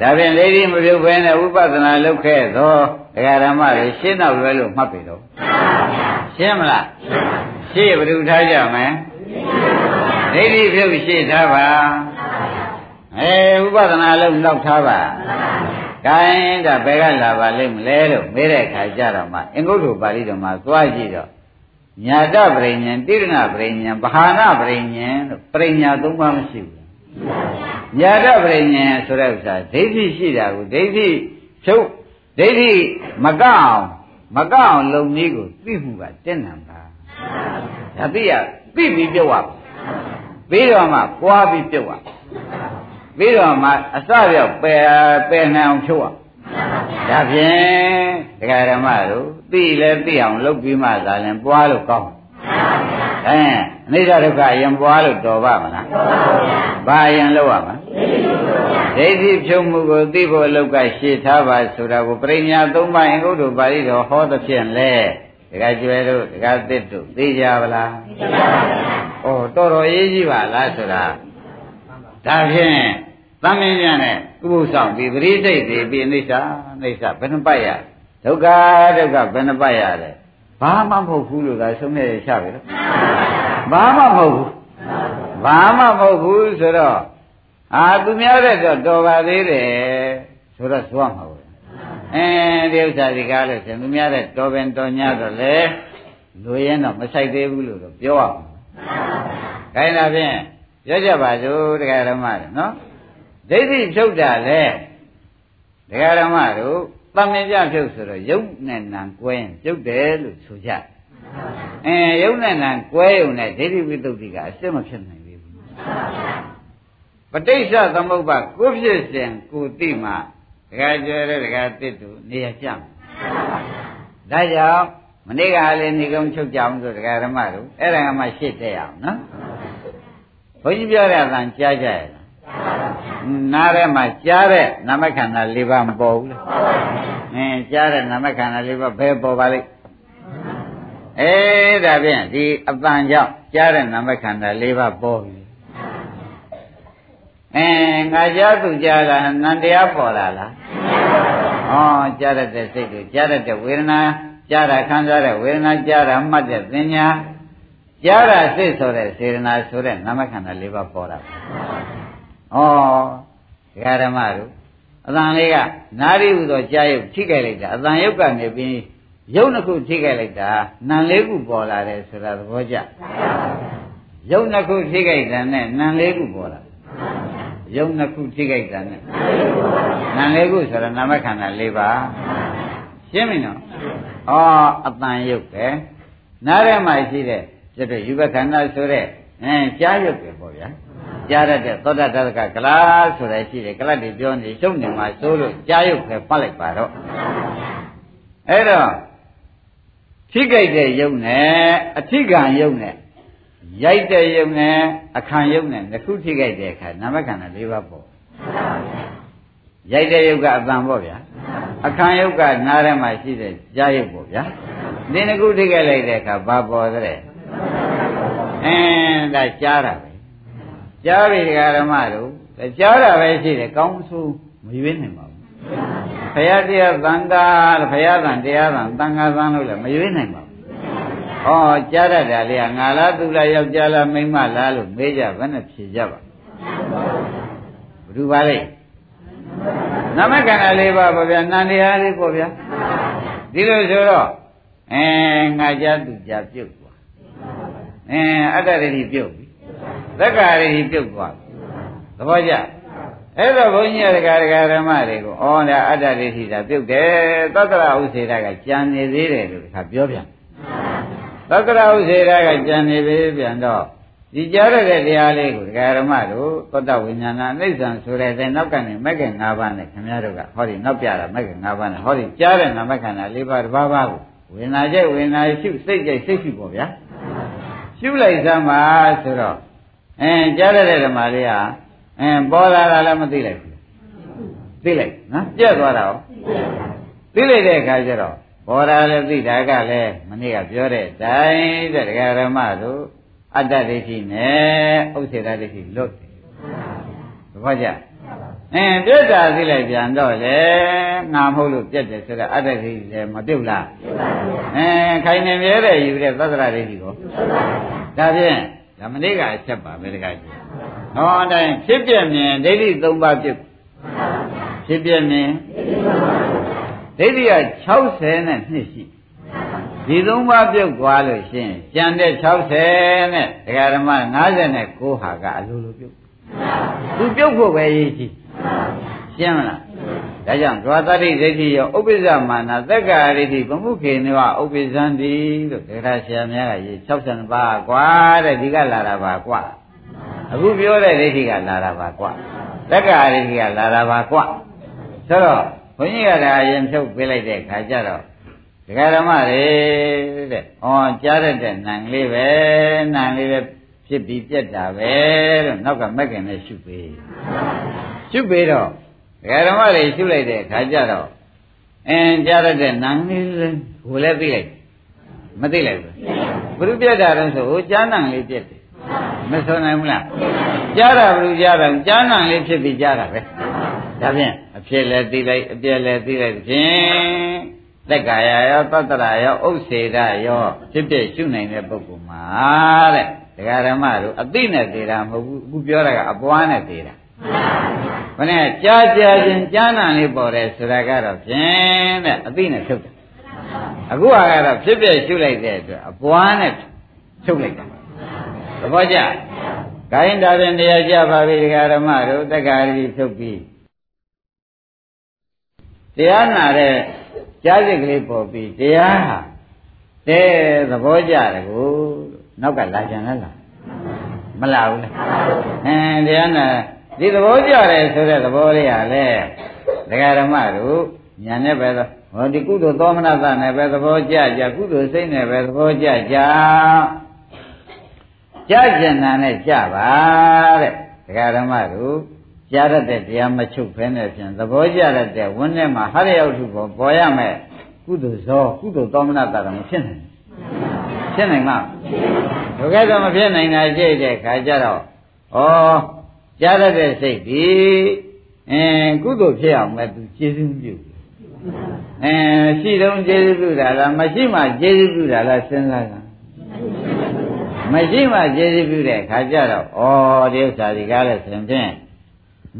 ဒါဖြင့်ဒိဋ္ဌိမဖြုတ်ဘဲနဲ့ဥပဒနာလုပ်ခဲ့သောဒကာဓမ္မတွေရှင်းတော့လွယ်လို့မှတ်ပြီတော့ရှင်းမလားရှင်း ဘယ်သူထားကြမလဲဒိဋ္ဌိဖြုတ်ရှင်းထားပါအဲဥပဒနာလုံးလောက်ထားပါ။ကိုင်းဒါဘယ်ကလာပါလိမ့်မလဲလို့မေးတဲ့အခါကျတော့မှအင်္ဂုတ္တပါဠိတော်မှာသွားကြည့်တော့ညာတပရိညာတိရဏပရိညာဘာဟာနာပရိညာလို့ပရိညာသုံးပါးမရှိဘူး။ညာတပရိညာဆိုတဲ့ဥစ္စာဒိဋ္ဌိရှိတာကိုဒိဋ္ဌိချုပ်ဒိဋ္ဌိမကအောင်မကအောင်လုံနည်းကိုသိမှုကတင့်နံပါ။ ဒါသိရသိပြီးပြောရပြီးတော့မှပွားပြီးပြုတ်ရပြီးတော့မှအစရောက်ပယ်ပယ်နိုင်အောင်ဖြုတ်ရဒါဖြင့်ဒကာဓမ္မတို့သိလဲသိအောင်လုပ်ပြီးမှသာရင်ပွားလို့ကောင်းအဲအနိစ္စဒုက္ခအရင်ပွားလို့တော်ပါမလားဘာအရင်လုပ်ရမလဲဒိဋ္ဌိဖြုတ်မှုကိုသိဖို့အလောက်ကရှေ့ထားပါဆိုတာကိုပရိညာသုံးပါးအင်္ဂုတ္တပါဠိတော်ဟောသဖြင့်လဲ ဒကာကျွဲတို့ဒကာသစ်တို့သိကြပါလားသိပါပါဘုရားဩတော်တော်ရေးကြီးပါလားဆိုတာဒါဖြင့်သမင်းညနဲ့ဥပုသ်ဆောင်ပြီးပရိသိတ်ပြီးပြီးအိဋ္ဌာအိဋ္ဌာဘယ်နှပတ်ရဒုက္ခဒုက္ခဘယ်နှပတ်ရတယ်ဘာမှမဟုတ်ဘူးလို့သာဆုံးနေရချပြီလို့ဘာမှမဟုတ်ဘူးဘာမှမဟုတ်ဘူးဆိုတော့အာသူများတဲ့တော့တော်ပါသေးတယ်ဆိုတော့သွားမှာဘူး အဲဒီဥစ္စာဒီကားလို့ရှင်သူများတဲ့တော်ပင်တော်ညတော့လေလူရင်တော့မဆိုင်သေးဘူးလို့တော့ပြောရမှာ။ခိုင်းတာဖြင့်ပြောကြပါစို့တရားဓမ္မတွေနော်။ဒိဋ္ဌိဖြုတ်တာလေတရားဓမ္မတို့တမင်ကြဖြုတ်ဆိုတော့ယုတ်နဲ့နံကွဲရင်ပြုတ်တယ်လို့ဆိုကြ။အဲယုတ်နဲ့နံကွဲုံနဲ့ဒိဋ္ဌိဝိသုဒ္ဓိကအစစ်မဖြစ်နိုင်ဘူး။ပဋိစ္စသမုပ္ပါကိုဖြစ်စဉ်ကိုသိမှ ဒကာကျွဲတဲ့ဒကာတစ်တူနေရာကျမယ်ဒါကြောင့်မနေ့ကလည်းနေကုန်းချုပ်ကြအောင်ဆိုဒကာဓမ္မတို့အဲ့ဒါကမှရှစ်တဲ့အောင်နော်ဘုန်းကြီးပြောတဲ့အတန်ကြားကြရဲ့လားနားထဲမှာကြားတဲ့နာမခန္ဓာ၄ပါးမပေါ်ဘူးလားအင်းကြားတဲ့နာမခန္ဓာ၄ပါးဘယ်ပေါ်ပါလိမ့်အေးဒါဖြင့်ဒီအတန်ကြောင့်ကြားတဲ့နာမခန္ဓာ၄ပါးပေါ်ပြီ အဲငါကြားသူကြားတာနန္တရားပေါ်လာလားဩကြားရတဲ့စိတ်တွေကြားရတဲ့ဝေဒနာကြားတာခံစားတဲ့ဝေဒနာကြားတာမှတ်တဲ့သင်ညာကြားတာစိတ်ဆိုတဲ့စေရနာဆိုတဲ့နာမခန္ဓာ၄ပါးပေါ်တာဩဒကာဓမ္မတို့အတန်လေးကနာရီဟူသောကြားရုပ်ထိကြိုက်လိုက်တာအတန်ရုပ်ကနေပြီးရုပ်နှစ်ခုထိကြိုက်လိုက်တာနံလေးခုပေါ်လာတယ်ဆိုတာသဘောကျရုပ်နှစ်ခုထိကြိုက်တာနဲ့နံလေးခုပေါ်လာရု ပ်နှစ်ခုထိကြိုက်တာနဲ့နာလေးခုဆိုတာနာမခန္ဓာ၄ပါးရှင်းပြီနော်ဩအတန်ရုပ်ပဲနားထဲမှာရှိတဲ့ကျတော့ယူဘခန္ဓာဆိုတဲ့အဲကြားရုပ်ပဲပေါ့ဗျာကြားရတဲ့သောတတကကလာဆိုတဲ့ရှိတယ်ကလတ်တွေပြောနေရှုံနေမှာဆိုလို့ကြားရုပ်ပဲပတ်လိုက်ပါတော့အဲ့တော့ထိကြိုက်တဲ့ယုံနဲ့အထိကံယုံနဲ့ ရိုက်တဲ့ယုံနဲ့အခါယုံနဲ့တစ်ခုထိကြိုက်တဲ့အခါနာမခန္ဓာ၄ပါးပေါ့ရိုက်တဲ့ယုတ်ကအတန်ပေါ့ဗျာအခါယုတ်ကနားထဲမှာရှိတဲ့ကြားယုတ်ပေါ့ဗျာဒီနှစ်ခုထိကြိုက်လိုက်တဲ့အခါဘာပေါ်တဲ့အင်းဒါကြားတာပဲကြားပြီဒကာဓမ္မတို့ကြားတာပဲရှိတယ်ကောင်းဆိုးမရွေးနိုင်ပါဘူးဘုရားတရားသံဃာလို့ဘုရားသံတရားသံသံဃာသံလို့လည်းမရွေးနိုင်ပါဘူး ဟောကြားရတာလေငါလားသူလားယောက်ျားလားမိန်းမလားလို့မေးကြဘယ်နဲ့ဖြေကြပါဘယ်သူပါလဲနမကန္နာလေးပါပါဗျာနန္တရားလေးပေါ့ဗျာဒီလိုဆိုတော့အဲငါကြသူကြပြုတ်သွားအဲအတ္တရတိပြုတ်ပြီသက္ကာရတိပြုတ်သွားသဘောကျအဲ့တော့ဘုန်းကြီးရကရကဓမ္မတွေကိုဩဒါအတ္တရတိတာပြုတ်တယ်သတ္တရဥစေတကကြံနေသေးတယ်လို့ခါပြောပြန် သက္ကရာဥစေတကကြံနေပြီပြန်တော့ဒီကြားရတဲ့တရားလေးကိုဒကာရမတို့သောတဝိညာဏအိဋ္ဌံဆိုတဲ့တဲ့နောက်ကနေမဂ္ဂင်၅ပါးနဲ့ခင်ဗျားတို့ကဟောဒီနောက်ပြတာမဂ္ဂင်၅ပါးနဲ့ဟောဒီကြားတဲ့နာမခန္ဓာ၄ပါးတစ်ပါးပါးကိုဝေနာကျက်ဝေနာရှုစိတ်ကြိုက်စိတ်ရှုပေါ့ဗျာရှုလိုက်စမ်းပါဆိုတော့အဲကြားရတဲ့ဓမ္မလေးဟာအဲပေါ်လာတာလည်းမသိလိုက်ဘူးသိလိုက်နော်ပြက်သွားတာရောသိလိုက်တဲ့အခါကျတော့ ပေါ်လာလည်းသိတာကလည်းမနေ့ကပြောတဲ့အတိုင်းတဲ့ဒကာရမတို့အတ္တဒိဋ္ဌိနဲ့ဥစ္စေတဒိဋ္ဌိလွတ်တယ်သဘောကျအဲပြတ်တာသိလိုက်ပြန်တော့လေငါမဟုတ်လို့ပြတ်တယ်ဆိုတော့အတ္တဒိဋ္ဌိလည်းမပြုတ်လားအဲခိုင်နေမြဲတဲ့ယူတဲ့သတ္တရဒိဋ္ဌိကိုဒါဖြင့်ဓမ္မနေ့ကအချက်ပါပဲတခါကြီးဟောအတိုင်းဖြစ်ပြမြင်ဒိဋ္ဌိ၃ပါးပြုတ်ဖြစ်ပြမြင်ဒိဋ္ဌိ က60နဲ့နှစ်ရှိဒီသုံးပါးပြုတ်သွားလို့ရှိရင်ကျန်တဲ့60နဲ့ဒကာဓမ္မ59ဟာကအလိုလိုပြုတ်သူပြုတ်ဖို့ပဲရည်ကြီးရှင်းမလားဒါကြောင့်ဒွါသတိဒိဋ္ဌိရောဥပ္ပဇ္ဇမာနသက္ကာဒိဋ္ဌိဘမှုခေနဝဥပ္ပဇံတိလို့ဒေထာဆရာများကရေး62ပါးကွာတဲ့ဒီကလာတာပါကွာအခုပြောတဲ့ဒိဋ္ဌိကလာတာပါကွာသက္ကာဒိဋ္ဌိကလာတာပါကွာဆိုတော့ဘု န်းကြီးကဒါအရင်ဖြုတ်ပေးလိုက်တဲ့ခါကျတော့ဒကာဓမ္မတွေတဲ့ဟောကြားရတဲ့နံလေးပဲနံလေးပဲဖြစ်ပြီးပြက်တာပဲလို့နောက်ကမက်ကင်နဲ့ရှုပေးရှုပေးတော့ဒကာဓမ္မတွေရှုလိုက်တဲ့ခါကျတော့အင်းကြားရတဲ့နံလေးဟိုလည်းသိလိုက်မသိလိုက်ဘူးဘုရုပြက်တာတော့ဆိုဟိုကြားနံလေးပြက်တယ်မဆိုနိုင်ဘူးလားကြားတာဘုရုကြားတာကြားနံလေးဖြစ်ပြီးကြားတာပဲ ဒါဖြင့်အဖြစ်လည်းသိလိုက်အပြက်လည်းသိလိုက်ဖြင့်သက်ကာယရောသတ္တရာရောဥစ္စေဒရောဖြစ်ဖြစ်ရှုနိုင်တဲ့ပုဂ္ဂိုလ်မှာတဲ့ဒကာဓမ္မတို့အသိနဲ့သေးတာမဟုတ်ဘူးအခုပြောတာကအပွားနဲ့သေးတာဘယ်နဲ့ကြားကြားချင်းကြားနာလေးပေါ်တယ်ဆိုတာကတော့ဖြင့်တဲ့အသိနဲ့ထုတ်တယ်အခုကတော့ဖြစ်ဖြစ်ရှုလိုက်တဲ့အတွက်အပွားနဲ့ထုတ်လိုက်တာသဘောကျဂိုင်းဒါဖြင့်တရားကြပါပြီဒကာဓမ္မတို့တက္ကရာတိထုတ်ပြီး တရားနာတဲ့ကြားစိတ်ကလေးပေါ်ပြီးတရားဟာတဲ့သဘောကြတယ်ကိုနောက်ကလာကြံလားလားမလာဘူးလားအင်းတရားနာဒီသဘောကြတယ်ဆိုတဲ့သဘောလေးဟာလေဒကာဓမ္မတို့ညာနဲ့ပဲဟောဒီကုသိုလ်သောမနတနဲ့ပဲသဘောကြကြကုသိုလ်စိတ်နဲ့ပဲသဘောကြကြကြကျင်နာနဲ့ကြပါတဲ့ဒကာဓမ္မတို့ ကြားရတဲ့တရားမချုပ်ဖဲနဲ့ဖြင့်သဘောကျရတဲ့ဝန်းထဲမှာဟရရောက်ထုပေါ်ပေါ်ရမယ်ကုသိုလ်ဇောကုသိုလ်သောမနတာတော့မဖြစ်နိုင်ဘူးဖြစ်နိုင်မှာဒုက္ခတော့မဖြစ်နိုင်တာရှိတဲ့ခါကျတော့ဩကြားရတဲ့စိတ်ဒီအင်းကုသိုလ်ဖြစ်အောင်မဲ့သူကျေးဇူးပြုအင်းရှိတော့ကျေးဇူးပြုတာလားမရှိမှကျေးဇူးပြုတာလားစဉ်းစားတာမရှိမှကျေးဇူးပြုတဲ့ခါကျတော့ဩဒီဥစ္စာဒီကားလဲဆိုရင်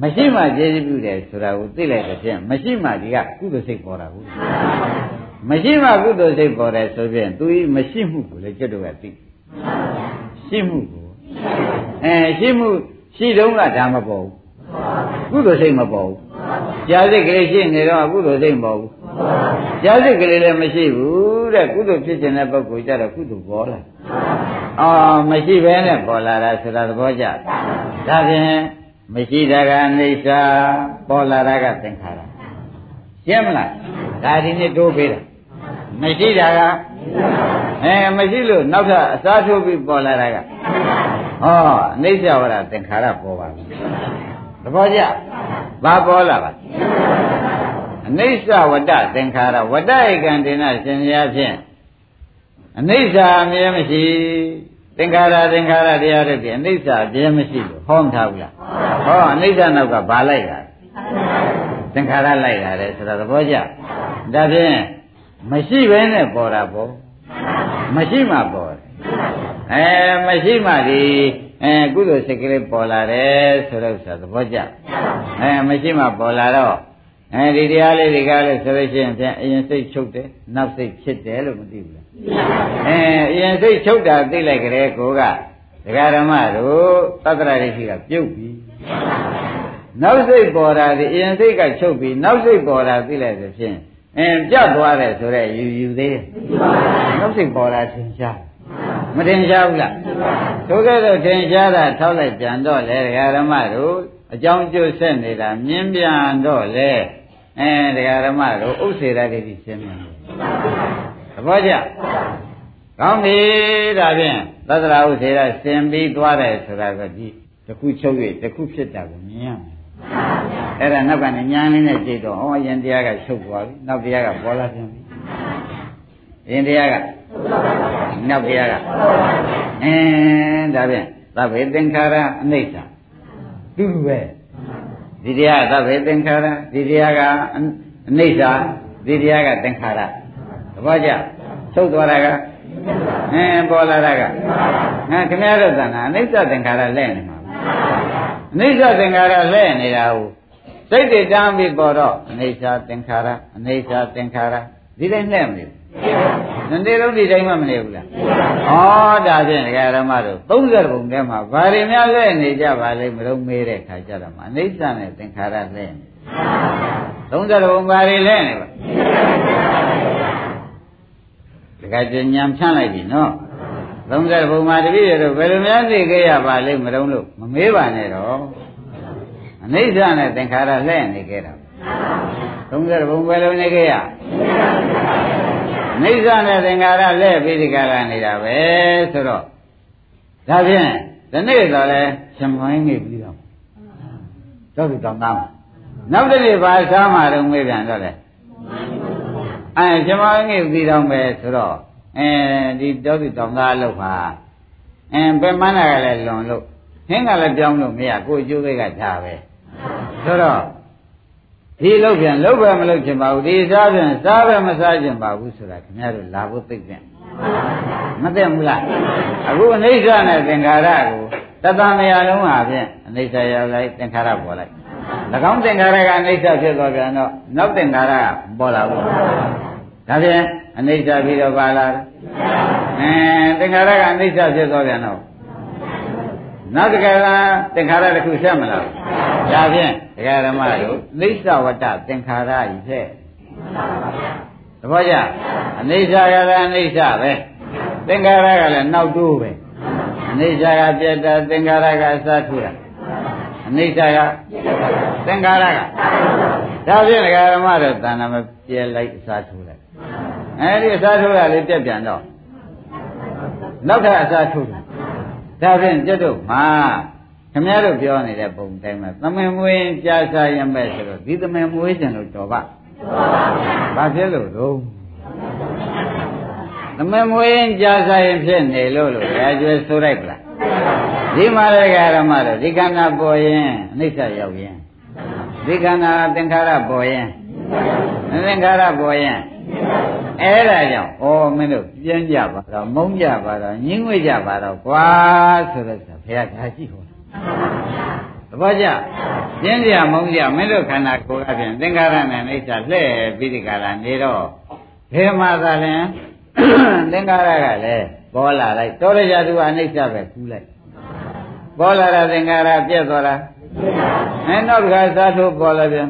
မရှိမှကျေးဇူးပြုတယ်ဆိုတာကိုသိလိုက်တဲ့ဖြင့်မရှိမှဒီကကုသိုလ်စိတ်ပေါ်တာဘူးမရှိမှကုသိုလ်စိတ်ပေါ်တယ်ဆိုဖြင့်သူဤမရှိမှုကိုလည်းကျွတ်တော့ကသိရှိမှုကိုအဲရှိမှုရှိတုန်းကဒါမပေါ်ဘူးကုသိုလ်စိတ်မပေါ်ဘူးကြာစိတ်ကလေးရှိနေတော့ကုသိုလ်စိတ်မပေါ်ဘူးကြာစိတ်ကလေးလည်းမရှိဘူးတဲ့ကုသိုလ်ဖြစ်ခြင်းတဲ့ပုဂ္ဂိုလ်ကြတော့ကုသိုလ်ပေါ်လာအော်မရှိဘဲနဲ့ပေါ်လာတာဆိုတာသဘောကျဒါဖြင့် မရှိတာကအနိစ္စပေါ်လာတာကသင်္ခါရရှင်းမလားဒါဒီနေ့တိုးပေးတာမရှိတာကအဲမရှိလို့နောက်ထပ်အစားထိုးပြီးပေါ်လာတာကဟောအနိစ္စဝရသင်္ခါရပေါ်ပါပြီသဘောကျဘာပေါ်လာပါအနိစ္စဝတ္တသင်္ခါရဝတ္တဧကံဒေနရှင်ရာဖြင့်အနိစ္စအမြဲမရှိသင်္ခါရသင်္ခါရတရားတွေပြင်အနိစ္စအပြဲမရှိလို့ဟောမထားဘူးလား ဟောအနိစ္စနောက်ကဘာလိုက်တာသင်္ခါရလိုက်တာလေဆိုတော့သဘောကျဒါဖြင့်မရှိဘဲနဲ့ပေါ်တာပေါ့မရှိမှပေါ်တယ်အဲမရှိမှဒီအဲကုသိုလ်စိတ်ကလေးပေါ်လာတယ်ဆိုတော့ဆိုသဘောကျအဲမရှိမှပေါ်လာတော့အဲဒီတရားလေးတွေကလည်းဆိုလို့ရှိရင်ဖြင့်အရင်စိတ်ချုပ်တယ်နောက်စိတ်ဖြစ်တယ်လို့မသိဘူးလားအဲအရင်စိတ်ချုပ်တာသိလိုက်ကြတဲ့ကိုကဒကာဓမ္မတို့သတ္တရာဒိဋ္ဌိကပြုတ်ပြီ နောက်စိတ်ပေါ်တာဒီအရင်စိတ်ကချုပ်ပြီနောက်စိတ်ပေါ်တာသိလိုက်သဖြင့်အင်းပြတ်သွားတယ်ဆိုတော့ယူယူသေးတယ်နောက်စိတ်ပေါ်တာသင်ရှားမတင်ရှားဘူးလားသို့ကဲ့သို့ထင်ရှားတာထောက်လိုက်ပြန်တော့လေဒကာဓမ္မတို့အကြောင်းကျိုးဆက်နေတာမြင်းပြန်တော့လေအဲဒကာဓမ္မတို့ဥစ္စေရဒိဋ္ဌိရှင်းမြန်သဘောကျကောင်းပြီဒါဖြင့်သတ္တရာဥစ္စေရစင်ပြီးသွားတယ်ဆိုတာကဒီ တစ်ခုချုပ်၍တစ်ခုဖြစ်တာကိုမြင်ရမယ်အဲ့ဒါနောက်ကနေညာလေးနဲ့ကြည့်တော့ဩယင်တရားကချုပ်သွားပြီနောက်တရားကပေါ်လာပြန်ပြီယင်တရားကနောက်တရားကအင်းဒါဖြင့်သဗ္ဗေသင်္ခါရအနိစ္စသူပဲဒီတရားသဗ္ဗေသင်္ခါရဒီတရားကအနိစ္စဒီတရားကသင်္ခါရသဘောကျချုပ်သွားတာကအင်းပေါ်လာတာကဟမ်ခင်ဗျားတို့သံဃာအနိစ္စသင်္ခါရလဲနေမှာ အနိစ္စသင်္ခါရလဲနေတာကိုစိတ်တွေတန်းပြီးပေါ်တော့အနိစ္စသင်္ခါရအနိစ္စသင်္ခါရဒီတိုင်းလှည့်မနေဘူးနေ့လုံးဒီတိုင်းမှမနေဘူးလားဩဒါဖြင့်ဒကာရမတို့30ဘုံထဲမှာဘာတွေများလဲနေကြပါလိမ့်မလို့မေးတဲ့ခါကျတော့မှအနိစ္စနဲ့သင်္ခါရလဲနေ30ဘုံဘာတွေလဲနေပါဒကာကျညံဖြန့်လိုက်ပြီနော် 30ဘုံမှာတပည့်ရတော့ဘယ်လိုများသိခဲ့ရပါလိမ့်မလို့လို့မမေးပါနဲ့တော့အနိစ္စနဲ့သင်္ခါရလဲနေခဲ့တာ30ဘုံဘယ်လိုနေခဲ့ရအနိစ္စနဲ့သင်္ခါရလဲပြီးဒီကရနေတာပဲဆိုတော့ဒါဖြင့်ဒီနေ့တော့လဲရှင်မိုင်းနေပြီးတော့တော့ဒီတောင်းသားနောက်တစ်နေ့ဘာစားမှတော့မေးပြန်တော့လေအဲရှင်မိုင်းနေပြီးတော့ပဲဆိုတော့ အဲဒီတောတိတောင်သားလို့ပါအင်းပဲမန်းတာကလည်းလွန်လို့ဟင်းကလည်းပြောင်းလို့မရကိုအကျိုးတွေကဒါပဲဆိုတော့ဒီလောက်ပြန်လောက်ပဲမလောက်ချင်ပါဘူးဒီစားပြန်စားပဲမစားချင်ပါဘူးဆိုတာခင်ဗျားတို့လာဖို့သိတဲ့မသိဘူးလားအခုအနိစ္စနဲ့သင်္ခါရကိုတသမယလုံးဟာဖြင့်အနိစ္စရောက်လိုက်သင်္ခါရပေါ်လိုက်၎င်းသင်္ခါရကအနိစ္စဖြစ်သွားပြန်တော့နောက်သင်္ခါရကပေါ်လာဘူးဒါဖြင့် အနိစ္စပြီးတော့ပါလာတယ်အဲသင်္ခါရကအနိစ္စဖြစ်သွားပြန်တော့နောက်တကယ်လားသင်္ခါရတစ်ခုဆက်မလားဒါဖြင့်ဒကာဓမ္မတို့နိစ္စဝတ္တသင်္ခါရကြီးဖြင့်သဘောကျအနိစ္စကလည်းအနိစ္စပဲသင်္ခါရကလည်းနောက်တိုးပဲအနိစ္စကပြတ်တာသင်္ခါရကအစထူတာအနိစ္စကသင်္ခါရကဒါဖြင့်ဒကာဓမ္မတို့တဏ္ဍမပြဲလိုက်အစထူလိုက် အဲဒီအစားထိုးတာလေးပြက်ပြန်တော့နောက်ထပ်အစားထိုးတယ်ဒါဖြင့်ကျွတ်တို့မှာခင်ဗျားတို့ပြောနေတဲ့ပုံတိုင်းမှာသမင်မွေးကြားစားရမဲ့ဆိုတော့ဒီသမင်မွေးခြင်းလို့တော်ပါဘာဖြစ်လို့တော့သမင်မွေးကြားစားရင်ဖြစ်နေလို့လို့ရာကျွဲဆိုလိုက်ပလားဒီမှာလည်းဓမ္မတော့ဒီခန္ဓာပေါ်ရင်အနိစ္စရောက်ရင်ဒီခန္ဓာသင်္ခါရပေါ်ရင်သင်္ခါရပေါ်ရင် အဲ့ဒါကြောင့်ဩမင်းတို့ပြင်းကြပါတော့မုန်းကြပါတော့ညှင်းငွေ့ကြပါတော့ကွာဆိုတော့ဘုရားဒါရှိဟောသဘောကျပြင်းကြမုန်းကြမင်းတို့ခန္ဓာကိုယ်အပြင်သင်္ကာရနဲ့အိဋ္ဌလှဲ့ပြီးဒီကလာနေတော့ဘယ်မှာသာလဲသင်္ကာရကလည်းပေါ်လာလိုက်တောရကြသူအနိစ္စပဲကူးလိုက်ပေါ်လာတာသင်္ကာရပြက်သွားတာအဲနောက်တစ်ခါသာထုပေါ်လာပြန်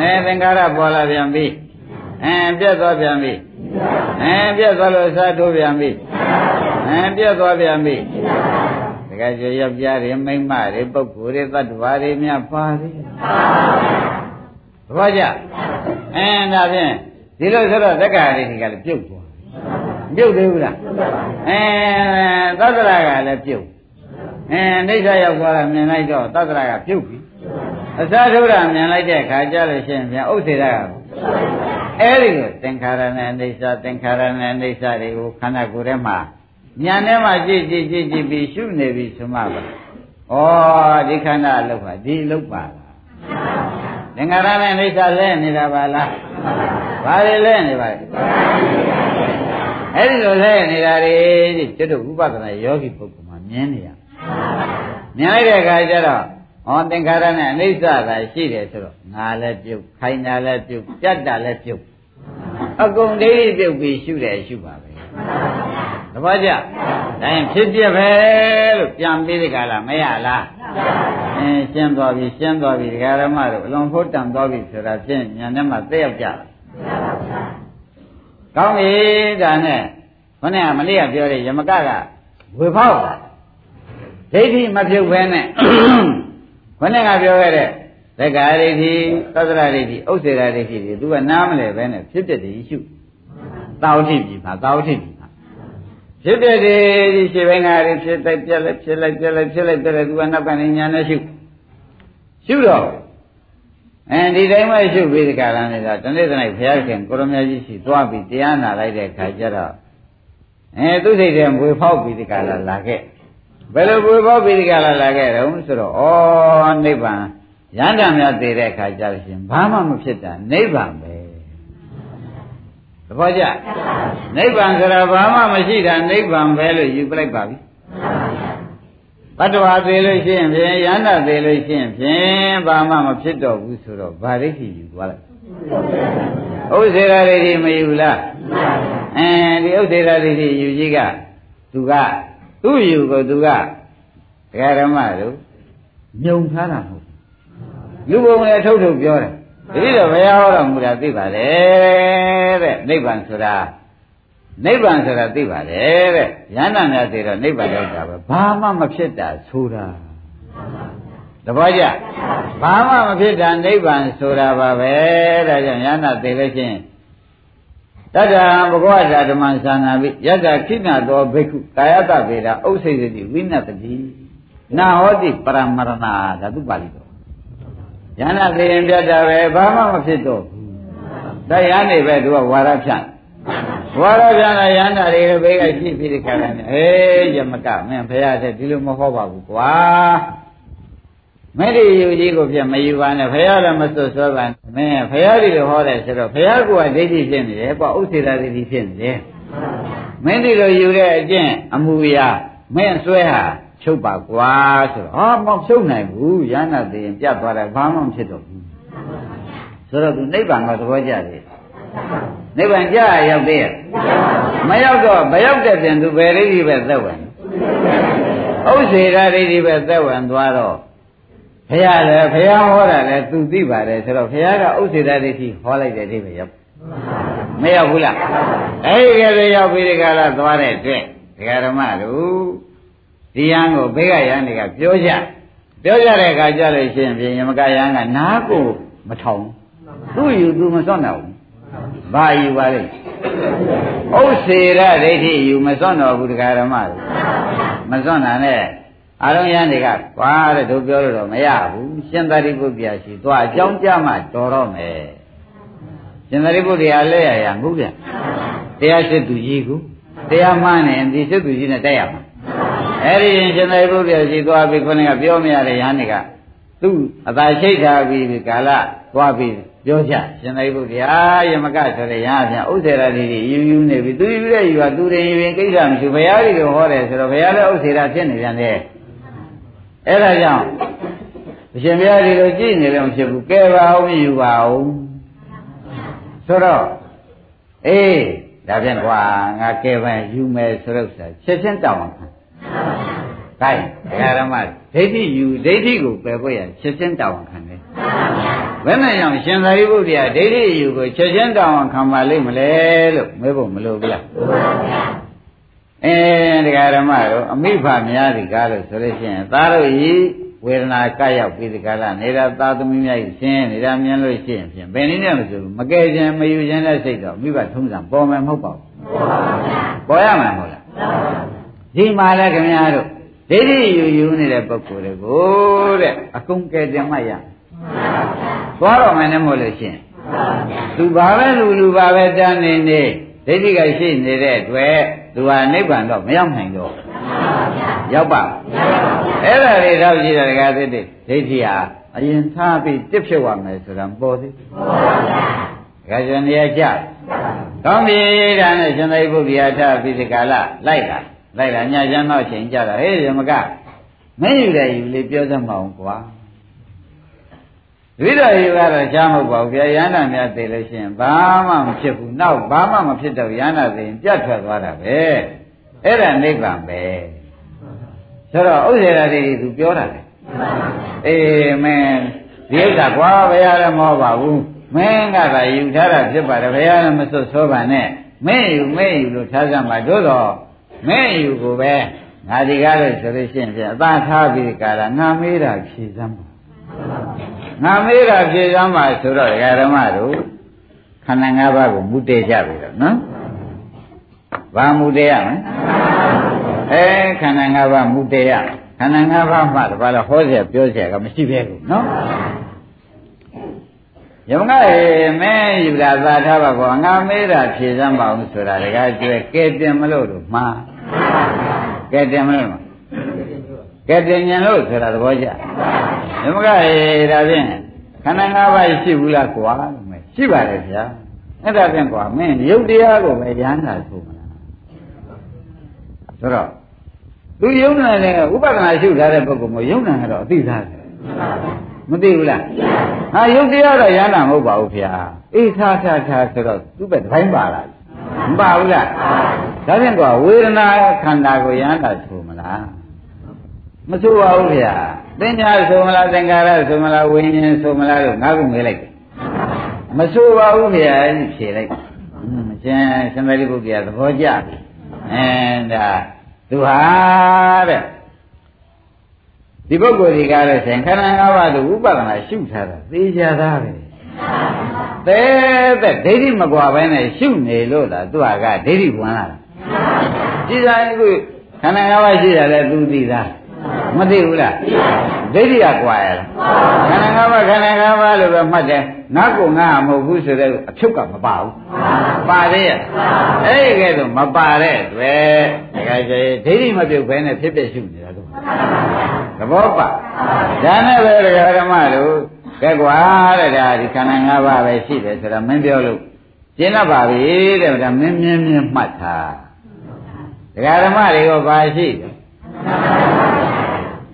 အဲသင်္ကာရပေါ်လာပြန်ပြီ အဲပြက်သွားပြန်ပြီအဲပြက်သွားလို့စားထိုးပြန်ပြီအဲပြက်သွားပြန်ပြီတကယ်ကြယောက်ျားတွေမိန်းမတွေပုဂ္ဂိုလ်တွေသတ္တဝါတွေများပါသေးဘာကြအဲဒါဖြင့်ဒီလိုဆိုတော့တက္ကရာတွေကလည်းပြုတ်သွားပြုတ်သေးဘူးလားအဲသတ္တရာကလည်းပြုတ်အဲအိဋ္ဌရောက်သွားတာမြင်လိုက်တော့သတ္တရာကပြုတ်ပြီအစားထိုးတာမြင်လိုက်တဲ့အခါကျလို့ရှိရင်ပြန်ဥစ္စေတာက အဲ့ဒီလိုသင်္ခါရနဲ့အိဋ္ဌသင်္ခါရနဲ့အိဋ္ဌတွေကိုခန္ဓာကိုယ်ထဲမှာညာထဲမှာကြည့်ကြည့်ကြည့်ကြည့်ပြီးရှုနေပြီဆိုမှပါဩဒီခန္ဓာအလုပ်ပါဒီအလုပ်ပါလားသင်္ခါရနဲ့အိဋ္ဌလဲနေတာပါလားဘာတွေလဲနေပါလဲအဲ့ဒီလိုလဲနေတာတွေကျွတ်တို့ဥပဒနာယောဂီပုဂ္ဂိုလ်မှာမြင်နေရမြင်လိုက်တဲ့အခါကျတော့ ဟောသင်္ခါရနဲ့အနိစ္စသာရှိတယ်ဆိုတော့ငါလည်းပြုတ်ခိုင်းတာလည်းပြုတ်ပြတ်တာလည်းပြုတ်အကုန်ဒိဋ္ဌိပြုတ်ပြီးရှုတယ်ရှုပါပဲတပည့်ကြဒါရင်ဖြစ်ပြပဲလို့ပြန်ပြီးဒီကလာမရလားအင်းရှင်းသွားပြီရှင်းသွားပြီဒကာရမတို့အလွန်ဖို့တန်သွားပြီဆိုတာဖြင့်ညာနဲ့မှသိရောက်ကြတယ်ကောင်းပြီဒါနဲ့ခொနဲ့မလေးကပြောတယ်ယမကကဝေဖောက်တာဒိဋ္ဌိမပြုတ်ဘဲနဲ့ ခொနဲ့ကပြောခဲ့တဲ့သက္ကာဒိဋ္ဌိသတ္တရဒိဋ္ဌိဥစ္စေရဒိဋ္ဌိတွေသူကနားမလဲပဲနဲ့ဖြစ်ဖြစ်တည်းရှုသာဝတိပြီမှာသာဝတိပြီမှာဖြစ်ဖြစ်တည်းဒီရှေ့ဘက်ကတွေဖြစ်တိုက်ပြက်လိုက်ဖြစ်လိုက်ပြက်လိုက်ဖြစ်လိုက်ပြက်လိုက်သူကနောက်ကနေညာနဲ့ရှုရှုတော့အဲဒီတိုင်းမှရှုပြီးဒီကရန်နေတာတနေ့တနေ့ဘုရားခင်ကိုရမကြီးရှိသွားပြီးတရားနာလိုက်တဲ့ခါကျတော့အဲသူစိတ်ထဲမွေဖောက်ပြီးဒီကလာလာခဲ့ ဘယ်လိုမွေဖောက်ပြီးဒီကလာလာခဲ့တုံးဆိုတော့ဩနိဗ္ဗာန်ရဟန္တာများသိတဲ့အခါကျလို့ရှင်ဘာမှမဖြစ်တာနိဗ္ဗာန်ပဲသဘောကျနိဗ္ဗာန်ဆိုတာဘာမှမရှိတာနိဗ္ဗာန်ပဲလို့ယူပလိုက်ပါပြီတတ္တဝါသေးလို့ရှိရင်ဖြင့်ယန္တာသေးလို့ရှိရင်ဖြင့်ဘာမှမဖြစ်တော့ဘူးဆိုတော့ဗာရိဋ္ဌိယူသွားလိုက်ဥစ္စေရာဒိဋ္ဌိမယူလားအဲဒီဥစ္စေရာဒိဋ္ဌိယူကြီးကသူက သူ့ယူကိုသူကတရားဓမ္မတို့မြုံထားတာမဟုတ်လူပုံလည်းထုတ်ထုတ်ပြောတယ်တတိတော့ဘုရားဟောတော်မူတာသိပါလေတဲ့နိဗ္ဗာန်ဆိုတာနိဗ္ဗာန်ဆိုတာသိပါတယ်တဲ့ယန္တာများသိတော့နိဗ္ဗာန်ရောက်တာပဲဘာမှမဖြစ်တာဆိုတာတပည့်ကြဘာမှမဖြစ်တာနိဗ္ဗာန်ဆိုတာပါပဲဒါကြောင့်ယန္တာသိလို့ချင်း တတ္တံဘဂဝတာဓမ္မသံဃာပိယတ္တခိဏသောဘိက္ခုကာယတဗေဒဥစ္စေတိဝိနတတိနာဟောတိပရမရဏဓာတုပါဠိတော်ယန္တာသိရင်ပြတ်တာပဲဘာမှမဖြစ်တော့ဘူးတရားနေပဲသူကဝါရဖြန့်ဝါရပြန်လာရဟန္တာတွေဘေးကရှိပြီးဒီခါကနဲ့အေးယမကမင်းဖရာတဲ့ဒီလိုမဟုတ်ပါဘူးကွာ မဲ့ဒီယူကြီးကိုပြမယူပါနဲ့ဖရာလည်းမစွတ်စွဲပါနဲ့မင်းဖရာဒီလိုဟောတယ်ဆိုတော့ဖရာကဒိဋ္ဌိဖြစ်နေတယ်ပေါ့ဥစ္စေတာဒိဋ္ဌိဖြစ်နေတယ်မင်းဒီလိုယူတဲ့အကျင့်အမှုရာမင်းဆွဲဟာချုပ်ပါကွာဆိုတော့ဟာမဖြုတ်နိုင်ဘူးရဟန္တာသိရင်ပြတ်သွားတယ်ဘာမှမဖြစ်တော့ဘူးဆိုတော့သူနိဗ္ဗာန်ကသဘောကျတယ်နိဗ္ဗာန်ကြရောက်သေးရဲ့မရောက်တော့မရောက်တဲ့ပြင်သူဘယ်လေးကြီးပဲသက်ဝင်ဥစ္စေရာလေးကြီးပဲသက်ဝင်သွားတော့ ဘုရားလည်းဘုရားဟောတာလည်းသူသိပါတယ်ဆိုတော့ဘုရားကဥစ္စေရာလေးကြီးဟောလိုက်တဲ့အိဗယ်ရောက်မရောက်ဘူးလားအဲဒီကလေးရောက်ပြီးဒီကလာသွားတဲ့အတွက်ဒကာဓမ္မတို့ဒီယံကိုဘေးကယံတွေကပြောကြပြောကြတဲ့အခါကျလို့ရှိရင်ပြင်ယမကယံကနားကိုမထောင်သူ့ယူသူမစွန့်တော့ဘူးဘာယူပါလိမ့်ဥစ္စေရဒိဋ္ဌိယူမစွန့်တော်ဘူးတရားဓမ္မတွေမစွန့်တာနဲ့ အာရုံရန်တွေကကွာတဲ့တို့ပြောလို့တော့မရဘူးရှင်သာရိပုတ္တရာရှိသွားအကြောင်းကြမှတော်တော့မယ်ရှင်သာရိပုတ္တရာလက်ရရငုပြန်တရားစစ်သူကြီးကူတရားမှန်းနေဒီစစ်သူကြီးနဲ့တက်ရမှာအဲ့ဒီရှင်သာရိပုတ္တရာရှိသွားပြီးခေါင်းကပြောမရတဲ့ရဟန်းတွေကသူ့အသာရှိတ်ထားပြီးကာလသွားပြီးပြောကြရှင်သာရိပုတ္တရာယမကဆိုတဲ့ရဟန်းပြန်ဥစ္စေရာတိတွေယူယူနေပြီသူယူတဲ့ယူကသူတွေယူရင်ကိစ္စမရှိဘုရားကြီးကိုဟောတယ်ဆိုတော့ဘုရားလည်းဥစ္စေရာဖြစ်နေပြန်တယ် အဲ့ဒါကြောင့်အရှင်ဘုရားဒီလိုကြည့်နေလည်းမဖြစ်ဘူးကဲပါအောင်ယူပါအောင်ဆိုတော့အေးဒါဖြင့်ကွာငါကဲပါယူမယ်ဆိုတော့ချက်ချင်းတောင်းပါ။ဒါဓမ္မဒိဋ္ဌိယူဒိဋ္ဌိကိုပယ်ဖို့ရချက်ချင်းတောင်းခံတယ်။ဘယ်နဲ့ကြောင့်ရှင်သာရိပုတ္တရာဒိဋ္ဌိယူကိုချက်ချင်းတောင်းခံပါလိမ့်မလဲလို့မေးဖို့မလိုဘူးလား။ အဲတရားဓမ္မတို့အမိဖများဒီကားလို့ဆိုလို့ရှိရင်သားတို့ဤဝေဒနာကရောက်ပြီးဒီကာလနေတာသာသမီးများကြီးရှင်းနေတာမြင်လို့ရှိရင်ဖြင့်ဘယ်နည်းနဲ့မဆိုမကယ်ခြင်းမယူခြင်းတဲ့စိတ်တော့မိဘထုံးစံပေါ်မယ်မဟုတ်ပါဘူး။ပေါ်ရမှာမဟုတ်လား။ဒီမှာလည်းခင်ဗျားတို့ဒိဋ္ဌိယူယူနေတဲ့ပုဂ္ဂိုလ်တွေကိုတဲ့အကုန်ကယ်တင်မှရသွားတော့မယ်နဲ့မို့လို့ရှင်သူဘာပဲလူလူဘာပဲတန်းနေနေ ဒိဋ္ဌိကရှိနေတဲ့အတွက်သူဟာနိဗ္ဗာန်တော့မရောက်နိုင်တော့ရောက်ပါအဲ့ဒါတွေတော့ကြည့်တယ်ကသစ်ဒိဋ္ဌိဟာအရင်ထားပြီးတစ်ဖြစ်သွားမယ်ဆိုတာပေါ်သေးခါကျန်ရကြကောင်းပြီဒါနဲ့ရှင်သာရိပုတ္တရာထပြီးဒီကာလလိုက်တာလိုက်လာညချမ်းတော့ချိန်ကြတာဟေးရမကမင်းယူတယ်ယူလေပြောစမ်းမအောင်ကွာ ဝိဒယယူကတော့ရှားမဟုတ်ပါဘူးဗျာယန္တာများသိလို့ရှိရင်ဘာမှမဖြစ်ဘူးနောက်ဘာမှမဖြစ်တော့ယန္တာသိရင်ပြတ်ထွက်သွားတာပဲအဲ့ဒါနိဗ္ဗာန်ပဲဆိုတော့ဥစ္စေရာတွေသူပြောတာလေအေးမင်းဒီဥစ္စာကွာဘယ်ရလည်းမဟုတ်ပါဘူးမင်းကသာယူထားတာဖြစ်ပါတယ်ဘယ်ရလည်းမစွတ်ဆိုးပါနဲ့မင်းယူမင်းယူလို့ထားစမ်းပါတို့တော့မင်းယူကိုပဲငါဒီကားလို့ဆိုလို့ရှိရင်ဖြင့်အသာထားပြီးကာလငါမေးတာဖြေစမ်းပါ ငါမေးတာဖြေစမ်းပါဆိုတော့ဓမ္မတို့ခန္ဓာ၅ပါးကိုမူတည်ကြပြီတော့နော်ဘာမူတည်ရမလဲအဲခန္ဓာ၅ပါးမူတည်ရခန္ဓာ၅ပါးမှတပါးလဲဟောเสียပြောเสียကမရှိပဲဘူးနော်ယမကရေမဲယူတာသာထားပါကောငါမေးတာဖြေစမ်းပါအောင်ဆိုတာတကယ်ကျွဲကဲတင်မလို့လို့မှားကဲတင်မလို့ကဲတင်ညံလို့ဆိုတာသဘောကျ ယမကရေဒါဖြင့်ခန္ဓာ၅ပါးရှိဘူးလားကွာလို့မဲရှိပါတယ်ဗျာအဲ့ဒါဖြင့်ကွာမင်းရုပ်တရားကိုပဲရဟန္တာဆိုမလားဆိုတော့သူယုံနာနဲ့ဥပဒနာရှုထားတဲ့ပုဂ္ဂိုလ်မျိုးယုံနာကတော့အသိသားတယ်မသိဘူးလားဟာယုတ်တရားတော့ရဟန္တာမဟုတ်ပါဘူးဗျာအေးထားထားထားဆိုတော့သူ့ဘက်တစ်ပိုင်းပါလားမပါဘူးလားဒါဖြင့်ကဝေဒနာခန္ဓာကိုရဟန္တာဆိုမလားမဆိုပါဘူးဗျာ သင်ညာဆိုမလားသင်္ကာရဆိုမလားဝိညာဉ်ဆိုမလားလို့ငါကမေးလိုက်တယ်မဆိုပါဘူးဗျာဖြေလိုက်မရှင်ရှင်သာရိပုတ္တရာသဘောကျပြီအဲဒါသူဟာတဲ့ဒီပုဂ္ဂိုလ်ဒီကားလို့ရှင်ခန္ဓာ၅ပါးသူဥပဒနာရှုထားတာသိကြတာပဲတဲတဲ့ဒိဋ္ဌိမကွာဘဲနဲ့ရှုနေလို့လားသူကဒိဋ္ဌိဝင်လာတာကြည်စားအခုခန္ဓာ၅ပါးရှိတယ်လေသူသိသား မသိဘူးလားဒိဋ္ဌိကကွာရလားခန္ဓာ၅ပါးခန္ဓာ၅ပါးလို့ပဲမှတ်တယ်ငါ့ကိုငါမဟုတ်ဘူးဆိုတဲ့အဖြုတ်ကမပါဘူးပါသေးရဲ့အဲ့ဒီကဲတော့မပါတဲ့တွေ့တခါကျရင်ဒိဋ္ဌိမပြုတ်ဘဲနဲ့ဖြစ်ဖြစ်ရှုနေတာတော့သဘောပါဒါနဲ့ပဲဒကာဓမ္မတို့ကဲကွာတဲ့ဒါဒီခန္ဓာ၅ပါးပဲရှိတယ်ဆိုတော့မင်းပြောလို့ရှင်းတော့ပါပြီတဲ့ဒါမင်းမြင်းမြင်းမှတ်ထားဒကာဓမ္မတွေကဘာရှိတယ်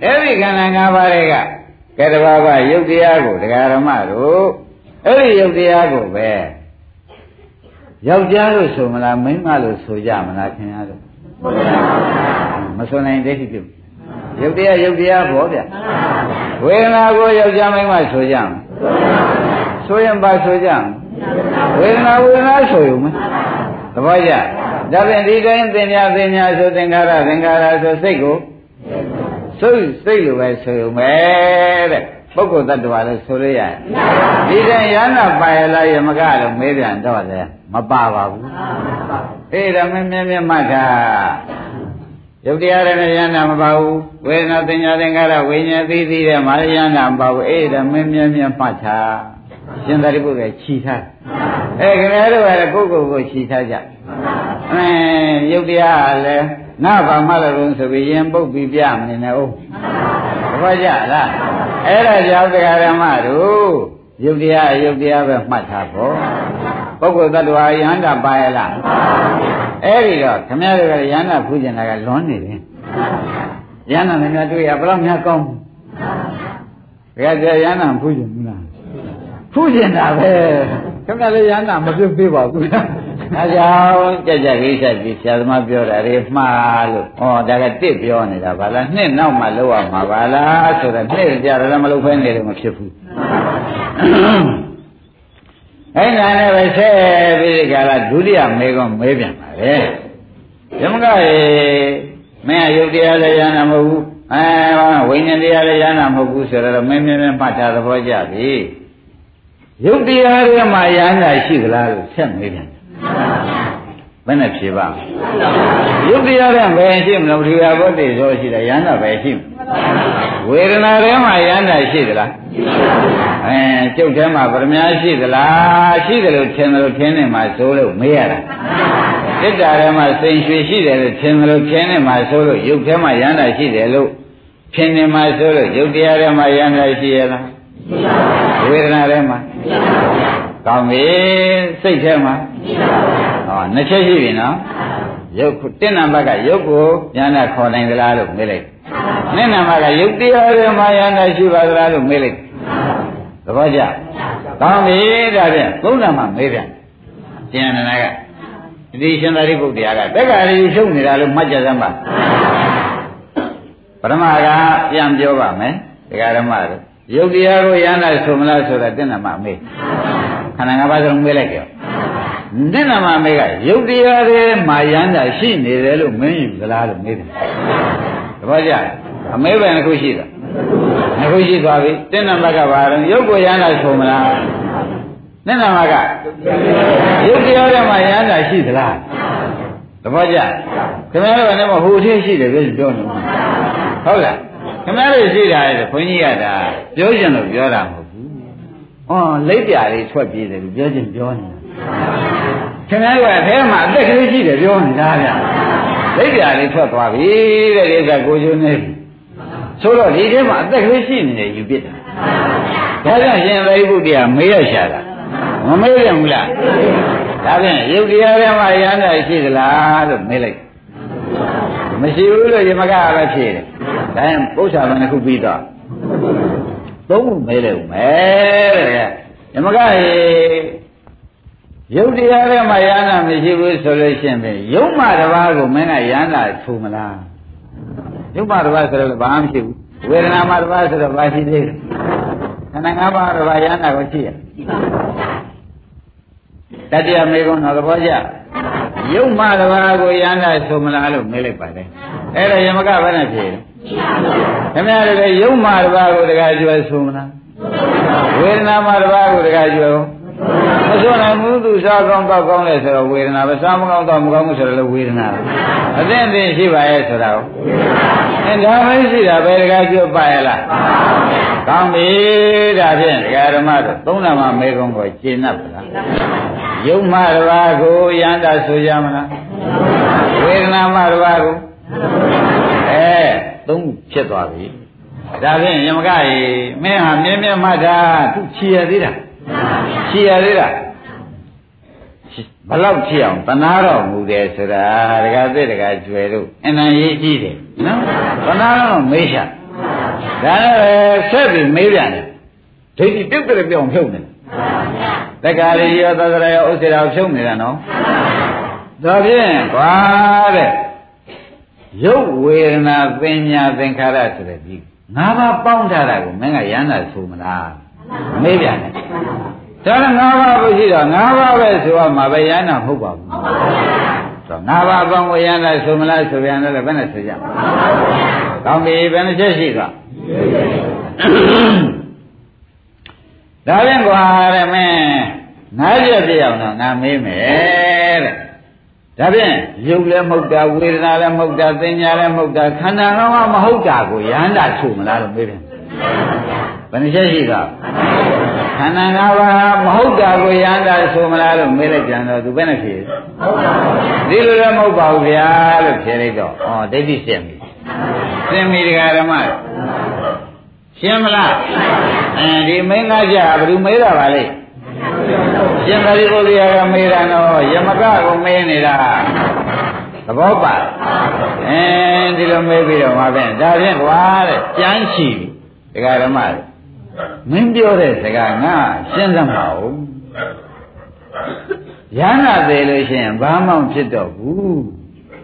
အဲ့ဒီခန္ဓာ၅ပါးတွေကကဲတဘာဝယုတ်တရားကိုဒကာဓမ္မတို့အဲ့ဒီယုတ်တရားကိုပဲယောက်ျားလို့ဆိုမလားမိန်းမလို့ဆိုကြမလားခင်ဗျားတို့မဆိုနိုင်ဒိဋ္ဌိပြုယုတ်တရားယုတ်တရားဘောဗျဝေဒနာကိုယောက်ျားမိန်းမဆိုကြမယ်ဆိုရင်ပါဆိုကြမယ်ဝေဒနာဝေဒနာဆိုရုံပဲသဘောကျဒါဖြင့်ဒီတိုင်းသင်ညာသင်ညာဆိုသင်္ခါရသင်္ခါရဆိုစိတ်ကို စိတ်စိတ်လိုပဲဆိုရုံပဲတဲ့ပုဂ္ဂိုလ်တ attva လို့ဆိုရရတယ်ဒီတိုင်းရဟနာပါရလားယမကလို့မေးပြန်တော့တယ်မပါပါဘူးအေးဒါမင်းမြင်းမြတ်မှတ်တာယုတ်တရားနဲ့ယန္တာမပါဘူးဝေဒနာသင်ညာသင်္ခါရဝိညာဉ်သိသိတဲ့မာယန္တာမပါဘူးအေးဒါမင်းမြင်းမြတ်မှတ်တာရှင်သာရိပုတ္တရာခြိထားအဲခင်ဗျားတို့ကလည်းကိုယ့်ကိုယ်ကိုခြိထားကြအဲယုတ်တရားလည်း နာဘာမှလည်းဆိုပြီးရင်ပုတ်ပြီးပြမနေနဲ့ဦးတပည့်ကြလားအဲ့ဒါကြောင့်တရားဓမ္မတို့ယုတ်တရားယုတ်တရားပဲမှတ်ထားဖို့ပုဂ္ဂိုလ်တ attva ယန္တာပါရလားအဲ့ဒီတော့ခမည်းတော်ကယန္တာဖူးကျင်တာကလွန်နေတယ်ယန္တာလည်းများတွေ့ရဘယ်တော့များကောင်းဘယ်ကယန္တာဖူးကျင်ဘူးလားဖူးကျင်တာပဲခမည်းလည်းယန္တာမပြုတ်သေးပါဘူး အဲကြောင့်ကြကြကိစ္စကြီးဆရာသမားပြောတာတွေမှားလို့ဩဒါကတစ်ပြောနေတာဗလားနှစ်နောက်မှလောက်ရမှာဗလားဆိုတော့နှစ်ကြတော့မလုပ်ဖဲနေတယ်မဖြစ်ဘူးအဲ့ဒါနဲ့ပဲဆက်ပြီးဒီကလာဒုတိယမေကွန်မေးပြန်ပါလေဓမ္မကရေမင်းအယုတ်တရားလည်းရဟနာမဟုတ်ဘူးအဲဝိညာဉ်တရားလည်းရဟနာမဟုတ်ဘူးဆိုတော့မင်းမင်းမမှတ်တာသဘောကျပြီယုတ်တရားတွေမှာရဟနာရှိသလားလို့ဆက်မေးပြန် ဘယ်နဲ့ဖြေပါယုတ်တရားတဲ့ဘယ်ရှိမလို့ဒီဟာဘုဒ္ဓေဆိုရှိတယ်ယန္တာပဲရှိမဝေဒနာထဲမှာယန္တာရှိသလားအဲကျုပ်ထဲမှာဗရမ ्या ရှိသလားရှိတယ်လို့ထင်တယ်လို့ထင်နေမှာဆိုလို့မေးရတာစိတ်ဓာတ်ထဲမှာစိန်ရွှေရှိတယ်လို့ထင်တယ်လို့ထင်နေမှာဆိုလို့ယုတ်ထဲမှာယန္တာရှိတယ်လို့ထင်နေမှာဆိုလို့ယုတ်တရားထဲမှာယန္တာရှိရလားဝေဒနာထဲမှာ ကောင်းပြီစိတ်ထဲမှာဟောနှစ်ချက်ရှိပြီနော်ရုပ်တင့်နံပါတ်ကရုပ်ကိုဉာဏ်ခေါ်နိုင်သလားလို့မေးလိုက်နှစ်နံပါတ်ကရုပ်တရားတွေမှာဉာဏ်ရှိပါသလားလို့မေးလိုက်သဘောကျကောင်းပြီဒါဖြင့်သုံးနံပါတ်မေးပြန်ကျန်နာကဒီရှင်သာရိပုတ္တရာကတက္ကရာရှုံနေတာလို့မှတ်ကြစမ်းပါပရမကပြန်ပြောပါမယ်တရားဓမ္မတို့ယုတ်တရားကိုရဟန္တာဆိုမလားဆိုတာတင့်နံပါတ်မေး ခန္ဓာ၅ပါးစလုံးမေးလိုက်ကြောနိနမမေကယုတ်တရားတွေမှာယန္တာရှိနေတယ်လို့မင်းယူသလားလို့မေးတယ်တပည့်ကြအမေးပဲတစ်ခုရှိတာတစ်ခုရှိသွားပြီတဏ္ဍမကဘာလဲယုတ်ကိုယန္တာဆိုမလားနိနမကယုတ်တရားတွေမှာယန္တာရှိသလားတပည့်ကြခင်ဗျားတို့ကလည်းမဟိုထည့်ရှိတယ်ပြောပြောနေဟုတ်လားခင်ဗျားတို့ရှိတာလေခွန်ကြီးကဒါပြောချင်လို့ပြောတာမဟုတ်ဘူး။ အော်လက်ပြလေးထွက်ပြေးတယ်လို့ပြောချင်ပြောနေတာ။ခင်ဗျားတို့ကအဲမှာအသက်ကလေးရှိတယ်ပြောနေတာဗျ။လက်ပြလေးထွက်သွားပြီတဲ့ဒီကကိုကျိုးနေပြီ။ဆိုတော့ဒီထဲမှာအသက်ကလေးရှိနေတယ်ယူပြစ်တာ။ဒါကြောင့်ရှင်သေဘုရားမေးရရှာတာ။မမေးရဘူးလား။ဒါဖြင့်ယုတ်တရားထဲမှာရဟန္တာရှိသလားလို့မေးလိုက်။မရှိဘူးလို့ယမကပဲဖြေတယ်ဒါရင်ပု္ပ္ပာဘယ်နှခုပြီးတော့ သုံးခုမဲလိုက်ဦးမယ်တဲ့ယမကရေရုပ်တရားထဲမှာယန္တာမရှိဘူးဆိုလို့ရှိရင်ပဲယုံမှတစ်ပါးကိုမင်းကယန္တာထူမလားယုံမှတစ်ပါးဆိုတော့ဘာမှမရှိဘူးဝေဒနာမှတစ်ပါးဆိုတော့ဘာရှိသေးလဲခန္ဓာ၅ပါးတစ်ပါးယန္တာကိုရှိရတတိယမေကုံတော်သဘောကျ ယုံမှတစ်ပါးကိုယန္တာထူမလားလို့မေးလိုက်ပါတယ်အဲ့ဒါယမကဘယ်နဲ့ဖြေလဲခင်ဗျားတို့ယုံမှတစ်ပါးကိုတခါကျွဲထူမလားဝေဒနာမှတစ်ပါးကိုတခါကျွဲ မဆိုနိုင်ဘူးသူစားကောင်းတော့ကောင်းလဲဆိုတော့ဝေဒနာပဲစားမကောင်းတော့မကောင်းဘူးဆိုတော့လည်းဝေဒနာပဲအသိအသိရှိပါရဲ့ဆိုတာကိုအဲဒါပဲရှိတာပဲတခါကျွတ်ပါရဲ့လားကောင်းပြီဒါဖြင့်ဒကာဓမ္မတို့သုံးနာမမေကုံကိုရှင်း납ပါလားယုံမှတစ်ပါးကိုယန္တာဆိုရမလားဝေဒနာမှတစ်ပါးကိုအဲသုံးဖြစ်သွားပြီဒါဖြင့်ယမကရေမင်းဟာမြင်းမြတ်မှတ်တာသူချီရသေးတာ ချီရသေးတာဘလောက်ချီအောင်တနာတော်မူတယ်ဆိုတာဒကာသစ်ဒကာကျွယ်တို့အနံရေးကြည့်တယ်နော်တနာတော်မေးချဒါလည်းဆက်ပြီးမေးပြန်တယ်ဒိဋ္ဌိပြုတ်တယ်ပြောင်းဖြုတ်နေတက္ကရာရောသဒရာရောဥစ္စေရာဖြုတ်နေတာနော်ဒါဖြင့်ကွာတဲ့ရုပ်ဝေဒနာပညာသင်္ခါရဆိုတဲ့ဒီငါးပါးပေါင်းထားတာကိုမင်းကရမ်းတာဆိုမလား မေးပြန်တယ်ဒါကငါးပါးပဲရှိတော့ငါးပါးပဲဆိုရမှာပဲရမ်းတာမဟုတ်ပါဘူးဆိုငါးပါးပေါင်းကိုရမ်းတာဆိုမလားဆိုပြန်တယ်ဘယ်နဲ့ဆိုကြမလဲကောင်းပြီဘယ်နှချက်ရှိသွားဒါဖြင့်ကွာတဲ့မင်းငါးချက်ပြအောင်တော့ငါမေးမယ်တဲ့ဒါဖြင့်ရုပ်လည်းမဟုတ်တာဝေဒနာလည်းမဟုတ်တာသင်ညာလည်းမဟုတ်တာခန္ဓာကောင်းကမဟုတ်တာကိုယန္တာချုပ်မလားလို့မေးတယ် ဘယ်နှချက်ရှိသွားခန္ဓာငါးပါးမဟုတ်တာကိုယန္တာဆိုမလားလို့မေးလိုက်ပြန်တော့သူဘယ်နဲ့ဖြေဒီလိုလည်းမဟုတ်ပါဘူးဗျာလို့ဖြေလိုက်တော့ဩဒိဋ္ဌိရှင်းပြီရှင်းပြီဒကာဓမ္မရှင်းမလားအဲဒီမင်းသားကြဘယ်သူမေးတာပါလဲရှင်သာရိပုတ္တရာကမေးတာတော့ယမကကိုမေးနေတာသဘောပါအဲဒီလိုမေးပြီးတော့မှာပဲဒါဖြင့်ကွာတဲ့ကြမ်းချီဒကာဓမ္မ မင်းပြောတဲ့စကားငါရှင်းစမ်းပါဦးရဟနာသေးလို့ရှိရင်ဘာမှမဖြစ်တော့ဘူး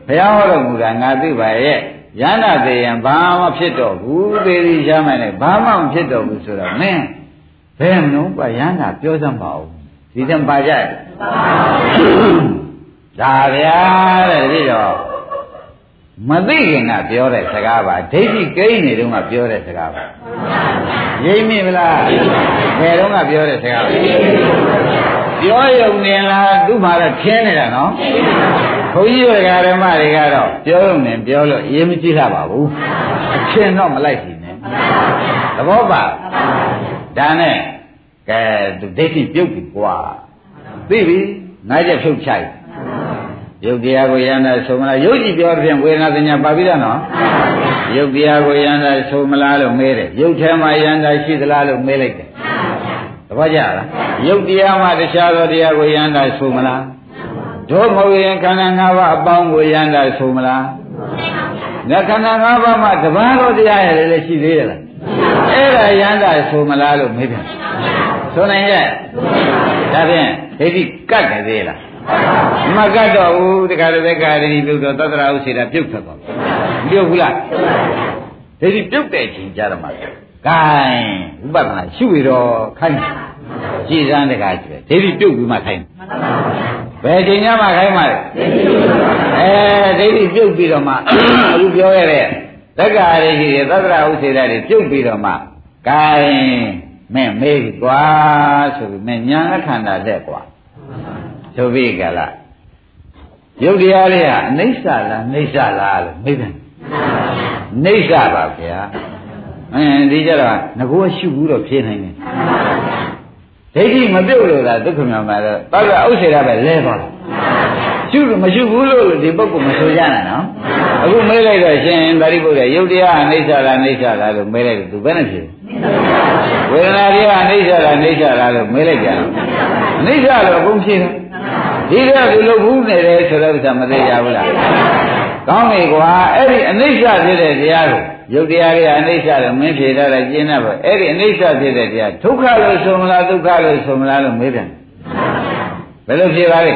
ဘုရားဟောတော်မူတာငါသိပါရဲ့ရဟနာသေးရင်ဘာမှဖြစ်တော့ဘူးသေရီရှားမှလည်းဘာမှမဖြစ်တော့ဘူးဆိုတော့မင်းဘယ်နှုံးပါရဟနာပြောစမ်းပါဦးဒီတံပါကြဒါဗျာတဲ့ဒီတော့မသိခင်ကပြောတဲ့စကားပါဒိဋ္ဌိကိန်းနေတုန်းကပြောတဲ့စကားပါ ရိပ်မိမလားဘယ်တော့ကပြောတဲ့စကားပါပြောရုံနဲ့လားသူ့မှာတော့ခင်းနေတာနော်ဘုန်းကြီးတွေကဓမ္မတွေကတော့ပြောရုံနဲ့ပြောလို့အရေးမကြီးလာပါဘူးအချင်းတော့မလိုက်စီနဲ့သဘောပါဒါနဲ့ကဲသူဒိဋ္ဌိပြုတ်ပြီကွာသိပြီငါးချက်ဖြုတ်ချိုက် ရုပ်တရားကိုယန္တာဆိုမလားရုပ်ကြည့်ပြောတဲ့ဖြင့်ဝေဒနာသညာပါပြီးသားနော်ရုပ်တရားကိုယန္တာဆိုမလားလို့မေးတယ်ရုပ်ထဲမှာယန္တာရှိသလားလို့မေးလိုက်တယ်သဘောကျလားရုပ်တရားမှတခြားသောတရားကိုယန္တာဆိုမလားတို့မဟုတ်ရင်ခန္ဓာ၅ပါးအပေါင်းကိုယန္တာဆိုမလားငါခန္ဓာ၅ပါးမှတပါးသောတရားရတယ်လည်းရှိသေးတယ်လားအဲ့ဒါယန္တာဆိုမလားလို့မေးပြန်ဆိုနိုင်ရဲ့ဒါဖြင့်ဒိဋ္ဌိကတ်တယ်သေးလား မကတ်တော့ဘူးတခါတည်းကာရီပြုတ်တော့သတ္တရာဥစေတာပြုတ်ထွက်သွားပြုတ်ဘူးလားဒိဋ္ဌိပြုတ်တဲ့ချိန်ကြတော့မှဂိုင်းဥပဒနာရှုရတော့ခိုင်းကြည်စမ်းတခါကျွဲဒိဋ္ဌိပြုတ်ပြီးမှခိုင်းဘယ်ချိန်မှခိုင်းမှာလဲအဲဒိဋ္ဌိပြုတ်ပြီးတော့မှအခုပြောရတဲ့သက္ကာရီရှိတဲ့သတ္တရာဥစေတာတွေပြုတ်ပြီးတော့မှဂိုင်းမင်းမေးပြီကွာဆိုပြီးမင်းညာခန္ဓာလက်ကွာ ဆိုပြီးကြလားရုပ်တရားလေးဟာအနိစ္စလားနှိစ္စလားလို့မေးတယ်နှိစ္စပါဗျာအင်းဒီကြတော့ငကောရှုဘူးတော့ဖြေနိုင်တယ်ဒိဋ္ဌိမပြုတ်လို့လားဒုက္ခမြောင်မှာတော့တောက်ဥစ္စေရပဲလဲသွားတယ်ရှုလို့မရှုဘူးလို့ဒီပုဂ္ဂိုလ်မဆိုကြနဲ့နော်အခုမေးလိုက်တော့ရှင်သာရိပုတ္တရာယုတ်တရားအနိစ္စလားအနိစ္စလားလို့မေးလိုက်တော့သူဘယ်နဲ့ဖြေဝေဒနာတွေကအနိစ္စလားအနိစ္စလားလို့မေးလိုက်ကြတယ်အနိစ္စလို့အကုန်ဖြေတယ် ဒီတော့ဒီလိုဘူးနေတယ်ဆိုတော့ဥစ္စာမသိကြဘူးလားကောင်းပြီကွာအဲ့ဒီအနိစ္စဖြစ်တဲ့တရားကိုယုတ်တရားတွေအနိစ္စလို့မင်းဖြေထားတာကျင်းတော့အဲ့ဒီအနိစ္စဖြစ်တဲ့တရားဒုက္ခလို့ဆိုမလားဒုက္ခလို့ဆိုမလားလို့မေးပြန်ဘယ်လိုဖြေပါလဲ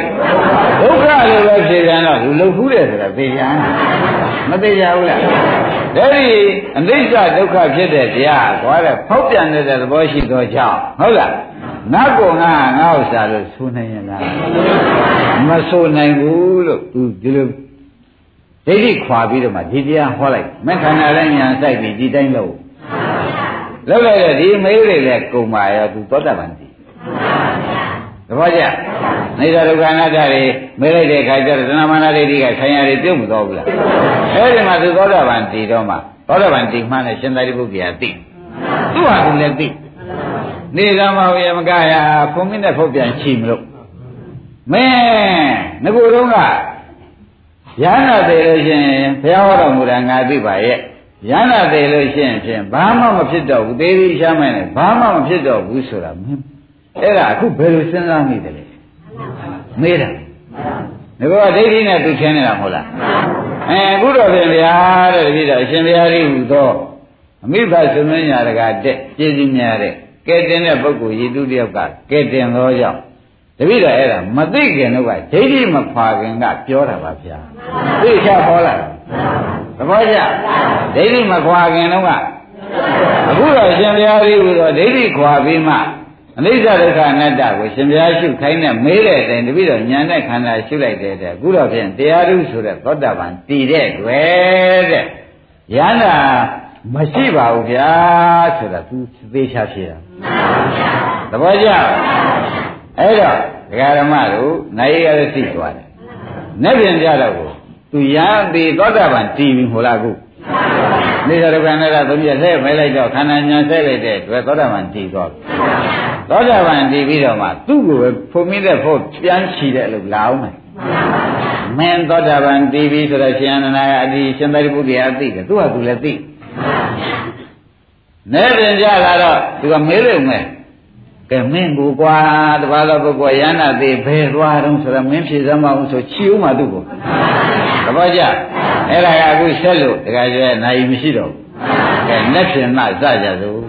ဒုက္ခလို့ပဲဖြေပြန်တော့လူလုခုတယ်ဆိုတာသိပြန်မသိကြဘူးလားဒါဒီအနိစ္စဒုက္ခဖြစ်တဲ့တရားကွာတဲ့ဖောက်ပြန်နေတဲ့သဘောရှိသောကြောင့်ဟုတ်လား ငါကောငါငါဥစ္စာလို့ဆိုနိုင်ရင်လားမဆိုနိုင်ဘူးလို့သူဒီလိုဒိဋ္ဌိခွာပြီးတော့မှဒီတရားဟောလိုက်မခန္ဓာလည်းညာစိုက်ပြီးဒီတိုင်းလို့လောက်လိုက်တော့ဒီမေးတွေလည်းကုံပါရောသူသောတာပန်တည်သဘောကျနေတာဒုက္ခအနတ္တတွေမေးလိုက်တဲ့အခါကျတော့သဏ္ဍမာနဒိဋ္ဌိကခံရတွေပြုတ်မတော်ဘူးလားအဲဒီမှာသူသောတာပန်တည်တော့မှသောတာပန်တည်မှလည်းရှင်သာရိပုတ္တရာသိသူ့ဟာသူလည်းသိ နေသမောရမကရာဖုံမင်းနဲ့ဖုတ်ပြန်ချီမလို့မင်းငကိုယ်တော့ကရဟနာသေးလို့ရှိရင်ဘုရားဟောတော်မူတာငါသိပါရဲ့ရဟနာသေးလို့ရှိရင်ဖြင့်ဘာမှမဖြစ်တော့ဘူးသေးသေးရှားမှန်းနဲ့ဘာမှမဖြစ်တော့ဘူးဆိုတာမင်းအဲ့ဒါအခုဘယ်လိုစဉ်းစားမိတယ်လဲမေးတာဒီကောဒိဋ္ဌိနဲ့သူချင်းနေတာမဟုတ်လားအဲအခုတော့ဖြင့်ဗျာတဲ့တပည့်တော်အရှင်ဘုရားကြီးဟူသောအမိဘသမင်းညာတကတဲ့ကျေးဇူးများတဲ့ ကဲတင်တဲ့ပုဂ္ဂိုလ်ရည်သူတယောက်ကကဲတင်သောကြောင့်တပည့်တော်အဲ့ဒါမသိခင်တော့ကဒိဋ္ဌိမခွာခင်ကပြောတာပါဗျာသိချဟောလာသဘောကျဒိဋ္ဌိမခွာခင်တော့ကအခုတော့ရှင်ဘုရားကြီးဟူသောဒိဋ္ဌိခွာပြီးမှအနိစ္စဒုက္ခအနတ္တကိုရှင်ဘုရားရှုခိုင်းနဲ့မေးတဲ့အတိုင်းတပည့်တော်ညာနဲ့ခန္ဓာရှုလိုက်တဲ့တဲ့အခုတော့ဖြင့်တရားဓုဆိုတဲ့သောတာပန်တည်တဲ့တွေ့တဲ့ယန္တာ မရှိပါဘူးဗျာဆိုတာသူသေချာဖြေတာသဘောကျအဲ့တော့ဒကာရမတို့နိုင်ရသိသွားတယ်နဲ့ပြင်ကြတော့ကိုသူရံပြီးသောတာပန်တည်ပြီဟိုလားခုနေရဒုက္ခနဲ့ကသုံးပြဆဲမဲလိုက်တော့ခန္ဓာညာဆဲလိုက်တဲ့တွေ့သောတာပန်တည်သွားပြီသောတာပန်တည်ပြီးတော့မှသူ့ကိုပဲဖုံမိတဲ့ဖို့ပြန်ချီတဲ့လို့လာအောင်မယ်မင်းသောတာပန်တည်ပြီဆိုတော့ရှင်အနန္ဒာကအဒီရှင်သာရိပုတ္တရာသိတယ်သူကသူလည်းသိ နေပြင်ကြလာတော့သူကမေးလို့မယ်ကဲမင်းကိုကွာတပါးသောပုဂ္ဂိုလ်ရဟနာသေးဘယ်သွားတော့ဆိုတော့မင်းဖြေစမ်းမအောင်ဆိုချီဦးမှသူ့ကိုတပည့်ကြအဲ့ဒါကအခုဆက်လို့တခါကျနိုင်မရှိတော့ဘူးကဲလက်ဖြင့်မှစကြစို့